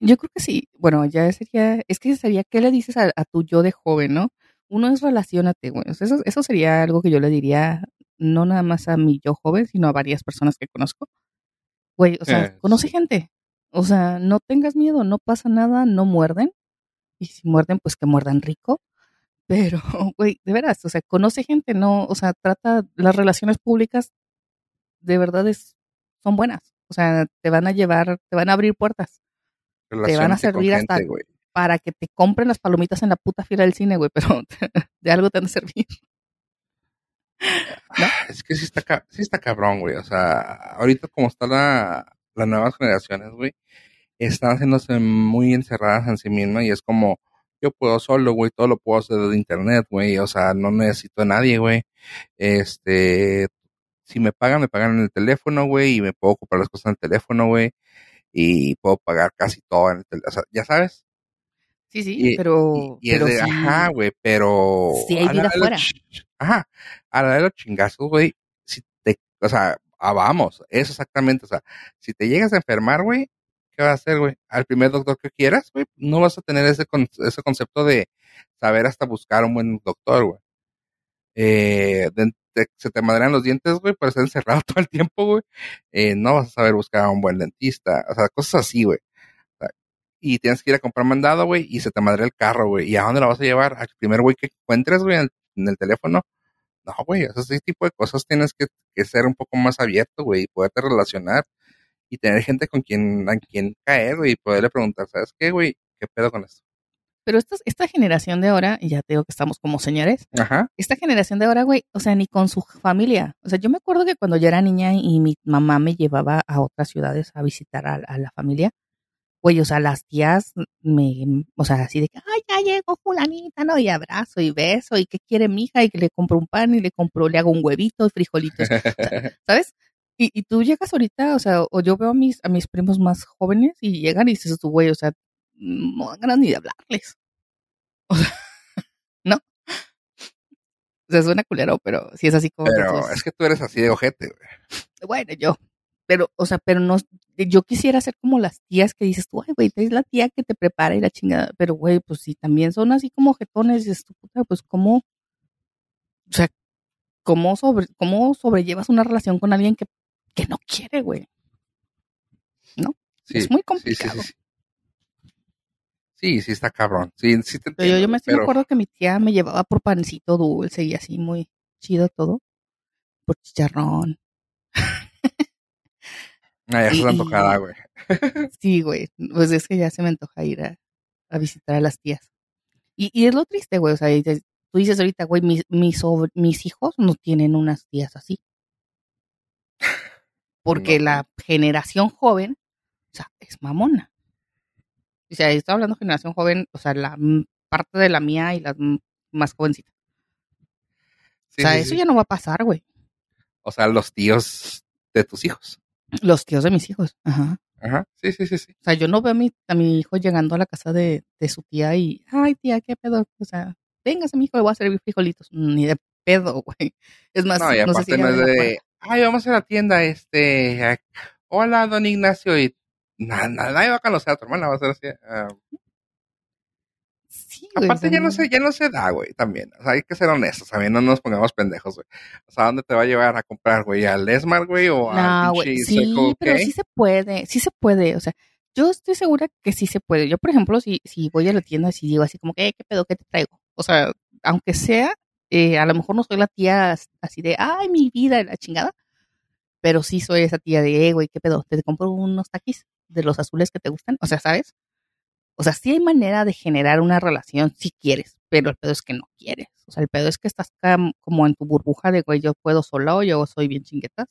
Yo creo que sí. Bueno, ya sería, es que sería, ¿qué le dices a, a tu yo de joven, no? Uno es relacionate, güey. eso, eso sería algo que yo le diría, no nada más a mi yo joven, sino a varias personas que conozco. Güey, o sea, conoce gente. O sea, no tengas miedo, no pasa nada, no muerden. Y si muerden, pues que muerdan rico. Pero, güey, de veras, o sea, conoce gente, no, o sea, trata las relaciones públicas, de verdad es, son buenas. O sea, te van a llevar, te van a abrir puertas. Te van a servir hasta, para que te compren las palomitas en la puta fila del cine, güey, pero de algo te van a servir. ¿No? Es que sí está, sí está cabrón, güey. O sea, ahorita como están la, las nuevas generaciones, güey, están haciéndose muy encerradas en sí mismas y es como, yo puedo solo, güey, todo lo puedo hacer de internet, güey, o sea, no necesito a nadie, güey. Este, si me pagan, me pagan en el teléfono, güey, y me puedo comprar las cosas en el teléfono, güey, y puedo pagar casi todo en el teléfono, o sea, ya sabes, Sí, sí, pero. Y, es de, ajá, güey, pero. Si hay vida afuera. Ajá, a la de los chingazos, güey, si te. O sea, ah, vamos, eso exactamente. O sea, si te llegas a enfermar, güey, ¿qué vas a hacer, güey? Al primer doctor que quieras, güey, no vas a tener ese, ese concepto de saber hasta buscar un buen doctor, güey. Eh, se te madrean los dientes, güey, para estar encerrado todo el tiempo, güey. Eh, no vas a saber buscar a un buen dentista. O sea, cosas así, güey y tienes que ir a comprar mandado, güey, y se te madre el carro, güey. ¿Y a dónde lo vas a llevar? Al primer güey que encuentres, güey, en, el teléfono. No, güey, ese tipo de cosas tienes que, ser un poco más abierto, güey, y poderte relacionar y tener gente con quien, a quien caer, güey, y poderle preguntar, ¿sabes qué, güey? ¿Qué pedo con esto? Pero esta, esta generación de ahora, y ya te digo que estamos como señores, Ajá. esta generación de ahora, güey, o sea, ni con su familia. O sea, yo me acuerdo que cuando yo era niña y mi mamá me llevaba a otras ciudades a visitar a la familia, güey, o sea, las tías me, o sea, así de que, ay, ya llegó fulanita, ¿no? Y abrazo y beso, y qué quiere mi hija, y que le compro un pan, y le compro, le hago un huevito, y frijolitos, ¿sabes? Y, y tú llegas ahorita, o sea, o yo veo a mis, a mis primos más jóvenes y llegan y dices, tú, güey, o sea, no dan ganas ni de hablarles. O sea, ¿no? O sea, suena culero, pero sí es así como. Pero es que tú eres así de ojete, güey. Bueno, yo, pero, o sea, pero no, yo quisiera ser como las tías que dices tú, ay, güey, es la tía que te prepara y la chingada, pero, güey, pues si también son así como jetones, dices tú, pues cómo, o sea, cómo, sobre, cómo sobrellevas una relación con alguien que, que no quiere, güey. ¿No? es muy complicado. Sí, sí, está cabrón. Sí, sí te yo, yo me, acuerdo que mi tía me llevaba por pancito dulce y así muy chido todo. Por chicharrón. Ah, ya se antojada, güey. sí, güey. Pues es que ya se me antoja ir a, visitar a las tías. Y, y es lo triste, güey. O sea, tú dices ahorita, güey, mis, mis, mis hijos no tienen unas tías así. Porque No. la generación joven, o sea, es mamona. O sea, estoy hablando generación joven, o sea, la parte de la mía y mm, más jovencitas. Sí, o sea, sí, eso sí. ya no va a pasar, güey. O sea, los tíos de tus hijos. Los tíos de mis hijos. Ajá. Ajá. Sí, sí, sí, sí. O sea, yo no veo a mi, a mi hijo llegando a la casa de, de su tía y, ay, tía, ¿qué pedo? O sea, véngase, mi hijo, le voy a servir frijolitos. Ni de pedo, güey. Es más, No, y no sé aparte si no es de, ay, vamos a la tienda, este, hola, don Ignacio, y nada, nadie va a conocer a tu hermana, va a ser así. Sí, güey. aparte ya no se, ya no se da, güey, también. O sea, hay que ser honestos, también no nos pongamos pendejos, güey. O sea, ¿a dónde te va a llevar a comprar, güey? ¿Al Esmar, güey? ¿O No, güey, sí, pero sí se puede, sí se puede, o sea, yo estoy segura que sí se puede. Yo, por ejemplo, si, si voy a la tienda y si digo así como que, "Eh, ¿qué pedo, qué te traigo? O sea, aunque sea, eh, a lo mejor no soy la tía as- así de, ay, mi vida, la chingada, pero sí soy esa tía de, eh, güey, ¿qué pedo? Te compro unos taquis de los azules que te gustan, o sea, ¿sabes? O sea, sí hay manera de generar una relación si quieres, pero el pedo es que no quieres. O sea, el pedo es que estás como en tu burbuja de, güey, yo puedo solo, yo soy bien chinguetas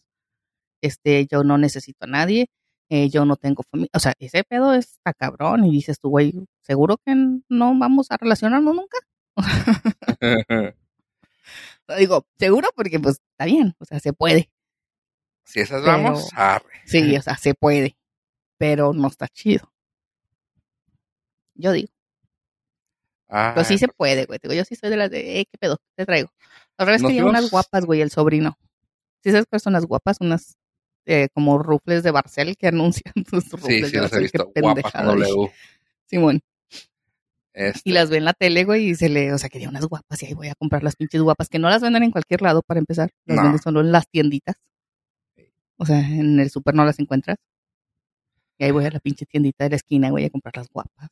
este, yo no necesito a nadie, eh, yo no tengo familia, o sea, ese pedo está cabrón y dices tú, güey, seguro que no vamos a relacionarnos nunca. Digo, seguro porque pues está bien, o sea, se puede, si esas Pero- vamos, arre. sí, o sea, se puede, pero no está chido. Yo digo, Ah, pero sí se puede, güey, digo, yo sí soy de las de, eh, ¿qué pedo? ¿Qué te traigo? La verdad es que lleva unas guapas, güey, el sobrino. ¿Sí sabes cuáles son las guapas? Unas eh, como rufles de Barcel que anuncian sus sí, rufles sí, de los he visto. Guapas con. W. Simón. Este, Y las ve en la tele, güey, y se le, o sea, quería unas guapas y ahí voy a comprar las pinches guapas, que no las venden en cualquier lado para empezar, las No. venden solo en las tienditas. O sea, en el súper no las encuentras. Y ahí voy a la pinche tiendita de la esquina, güey, a comprar las guapas.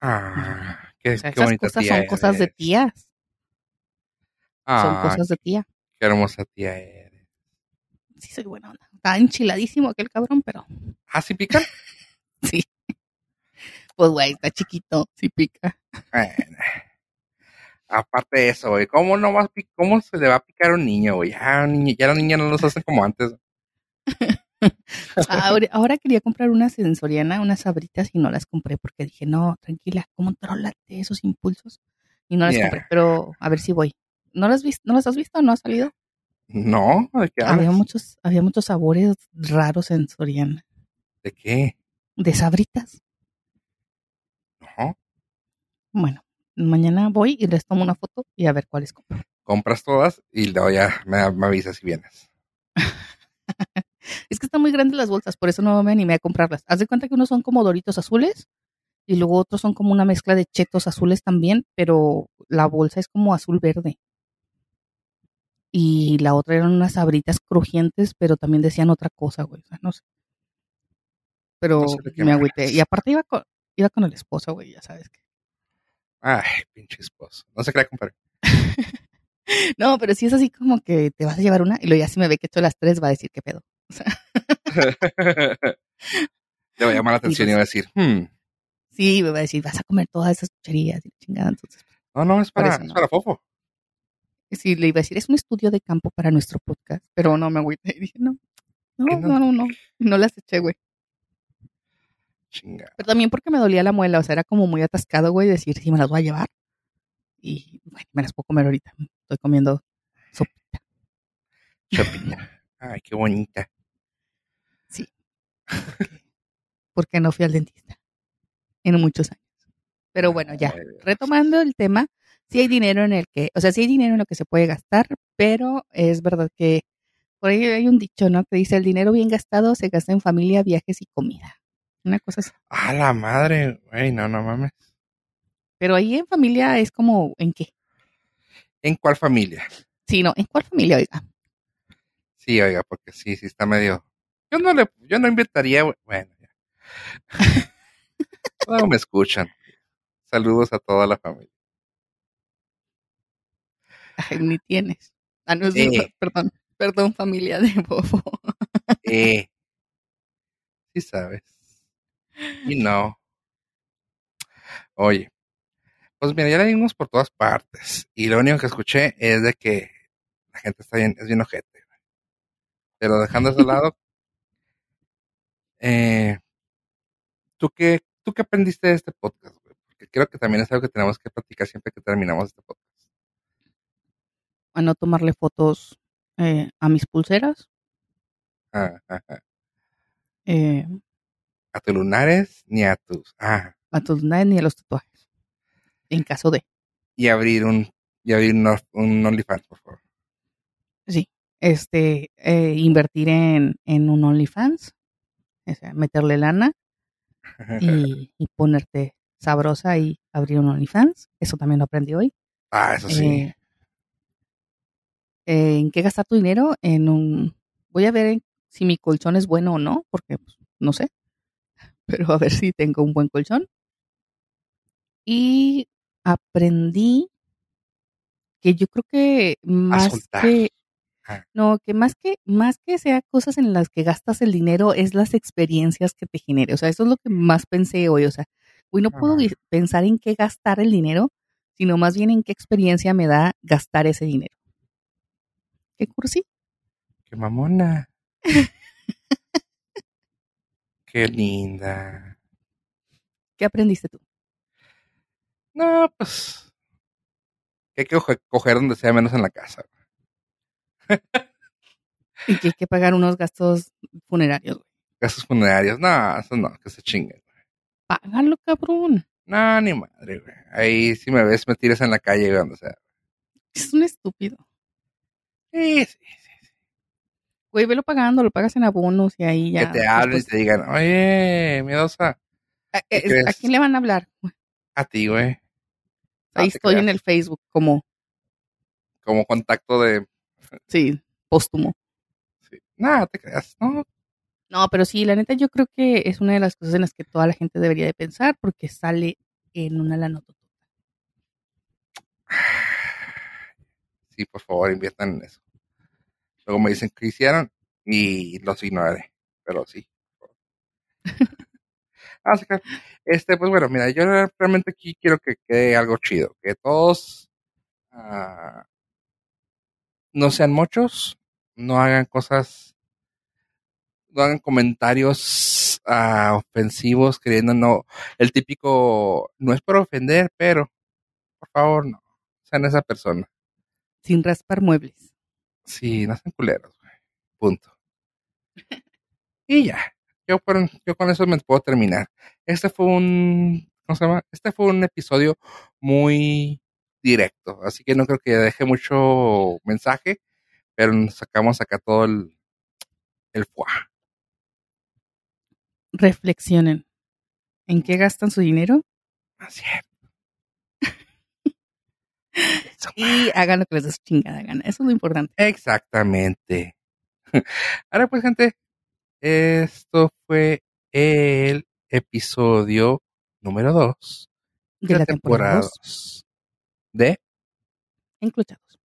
Ah, qué, O sea, qué esas cosas tía son cosas de tías, son Ah, cosas de tía. qué hermosa tía eres. Sí, soy buena onda. Está enchiladísimo aquel cabrón, pero ¿Ah, sí pican? sí. Pues, güey, está chiquito, sí pica. Bueno. Aparte de eso, güey, ¿cómo no vas a cómo se le va a picar a un niño, güey? Ya, niño- ya los niños no los hacen como antes. Ahora, ahora quería comprar una sensoriana, unas sabritas y no las compré porque dije, no, tranquila, controlate esos impulsos. Y no las Yeah. compré, pero a ver si voy. ¿No las, ¿No las has visto? ¿No ha salido? No, ¿de qué Había muchos, había muchos sabores raros en Soriana. ¿De qué? De sabritas. No. Bueno, mañana voy y les tomo una foto y a ver cuáles compro. Compras todas y luego ya me, me avisas si vienes. Es que están muy grandes las bolsas, por eso no me animé a comprarlas. Haz de cuenta que unos son como doritos azules y luego otros son como una mezcla de chetos azules también, pero la bolsa es como azul verde. Y la otra eran unas sabritas crujientes, pero también decían otra cosa, güey. O sea, no sé. Pero No sé me agüité. Y aparte iba con, iba con el esposo, güey, ya sabes que. Ay, pinche esposo. No qué le compré. No, pero sí es así como que te vas a llevar una y luego ya si me ve que echo las tres va a decir qué pedo. O sea, Le va a llamar la atención y va a decir, hmm, sí, me va a decir, vas a comer todas esas chucherías y chingada. Entonces, no, no, es para, eso es no. para Fofo. sí, le iba a decir, es un estudio de campo para nuestro podcast, pero no me agüité. Y dije, no, no, ¿Qué no, no? no, no, las eché, güey. Chinga. Pero también porque me dolía la muela, o sea, era como muy atascado, güey, decir, sí, me las voy a llevar. Y bueno, me las puedo comer ahorita. Estoy comiendo sopita. Chopita. Ay, qué bonita. Porque no fui al dentista en muchos años. Pero bueno, ya, retomando el tema, sí hay dinero en el que, o sea, sí hay dinero en lo que se puede gastar, pero es verdad que por ahí hay un dicho, ¿no? Que dice, el dinero bien gastado se gasta en familia, viajes y comida. Una cosa así. A la madre, güey, no, no mames. Pero ahí en familia es como, ¿en qué? ¿En cuál familia? Sí, no, ¿en cuál familia, oiga? Sí, oiga, porque sí, sí está medio. Yo no le, yo no inventaría, güey. bueno, ya. no me escuchan. Saludos a toda la familia. Ay, ni tienes. Ah, no, Eh. perdón, perdón, familia de Bobo. Eh, sí sabes. Y no. Oye, Pues mira, ya la vimos por todas partes. Y lo único que escuché es de que la gente está bien, es bien ojete. Pero dejando eso de lado, eh, ¿tú, qué, ¿tú qué aprendiste de este podcast? güey? Porque creo que también es algo que tenemos que platicar siempre que terminamos este podcast. A no tomarle fotos eh, a mis pulseras, Ah, ah, ah. eh, A tus lunares ni a tus... Ah, a tus lunares ni a los tatuajes. En caso de. y abrir un... Y abrir un, un OnlyFans, por favor. Sí. Este, eh, invertir en, en un OnlyFans. O sea, meterle lana y, y ponerte sabrosa y abrir un OnlyFans. Eso también lo aprendí hoy. ah, eso sí. Eh, eh, ¿En qué gastar tu dinero? En un. Voy a ver en- si mi colchón es bueno o no, porque pues, no sé. Pero a ver si tengo un buen colchón. Y aprendí que yo creo que más que. No, que más que más que sea cosas en las que gastas el dinero es las experiencias que te genere. O sea, eso es lo que más pensé hoy. O sea, hoy no puedo pensar en qué gastar el dinero, sino más bien en qué experiencia me da gastar ese dinero. ¿Qué cursi? Qué mamona. Qué linda. ¿Qué aprendiste tú? No, pues... Que hay que coge- coger donde sea menos en la casa. Y que hay que pagar unos gastos funerarios. güey. Gastos funerarios. No, eso no, que se chinguen. Págalo, cabrón. No, ni madre, güey. Ahí si me ves, me tiras en la calle, güey, donde sea. Es un estúpido. Sí, sí, sí. Güey, velo pagando, lo pagas en abonos y ahí ya. que te hablen y te digan, oye, miedosa, ¿A, ¿qué es- ¿a crees? quién le van a hablar? a ti, güey. Ahí estoy en el Facebook como, Como contacto de... sí, póstumo. Sí. No, te creas, no. No, pero sí, la neta yo creo que es una de las cosas en las que toda la gente debería de pensar porque sale en una lana Sí, por favor, inviertan en eso. Luego me dicen que hicieron y los ignoraré. Pero sí. Así que, este, pues bueno, mira, yo realmente aquí quiero que quede algo chido. Que todos ah, no sean muchos, no hagan cosas, no hagan comentarios ah, ofensivos, queriendo no, el típico, no es por ofender, pero por favor, no, sean esa persona. sin raspar muebles. Sí, no sean culeros, güey. Punto. Y ya. Yo, yo con eso me puedo terminar. Este fue un. ¿Cómo se llama? Este fue un episodio muy directo. Así que no creo que deje mucho mensaje. Pero nos sacamos acá todo el. El fuá. Reflexionen. ¿En qué gastan su dinero? Así es. Y hagan lo que les dé su chingada gana. Eso es lo importante. Exactamente. Ahora pues, gente, esto fue el episodio número 2 De la temporada 2, dos de Encluchados.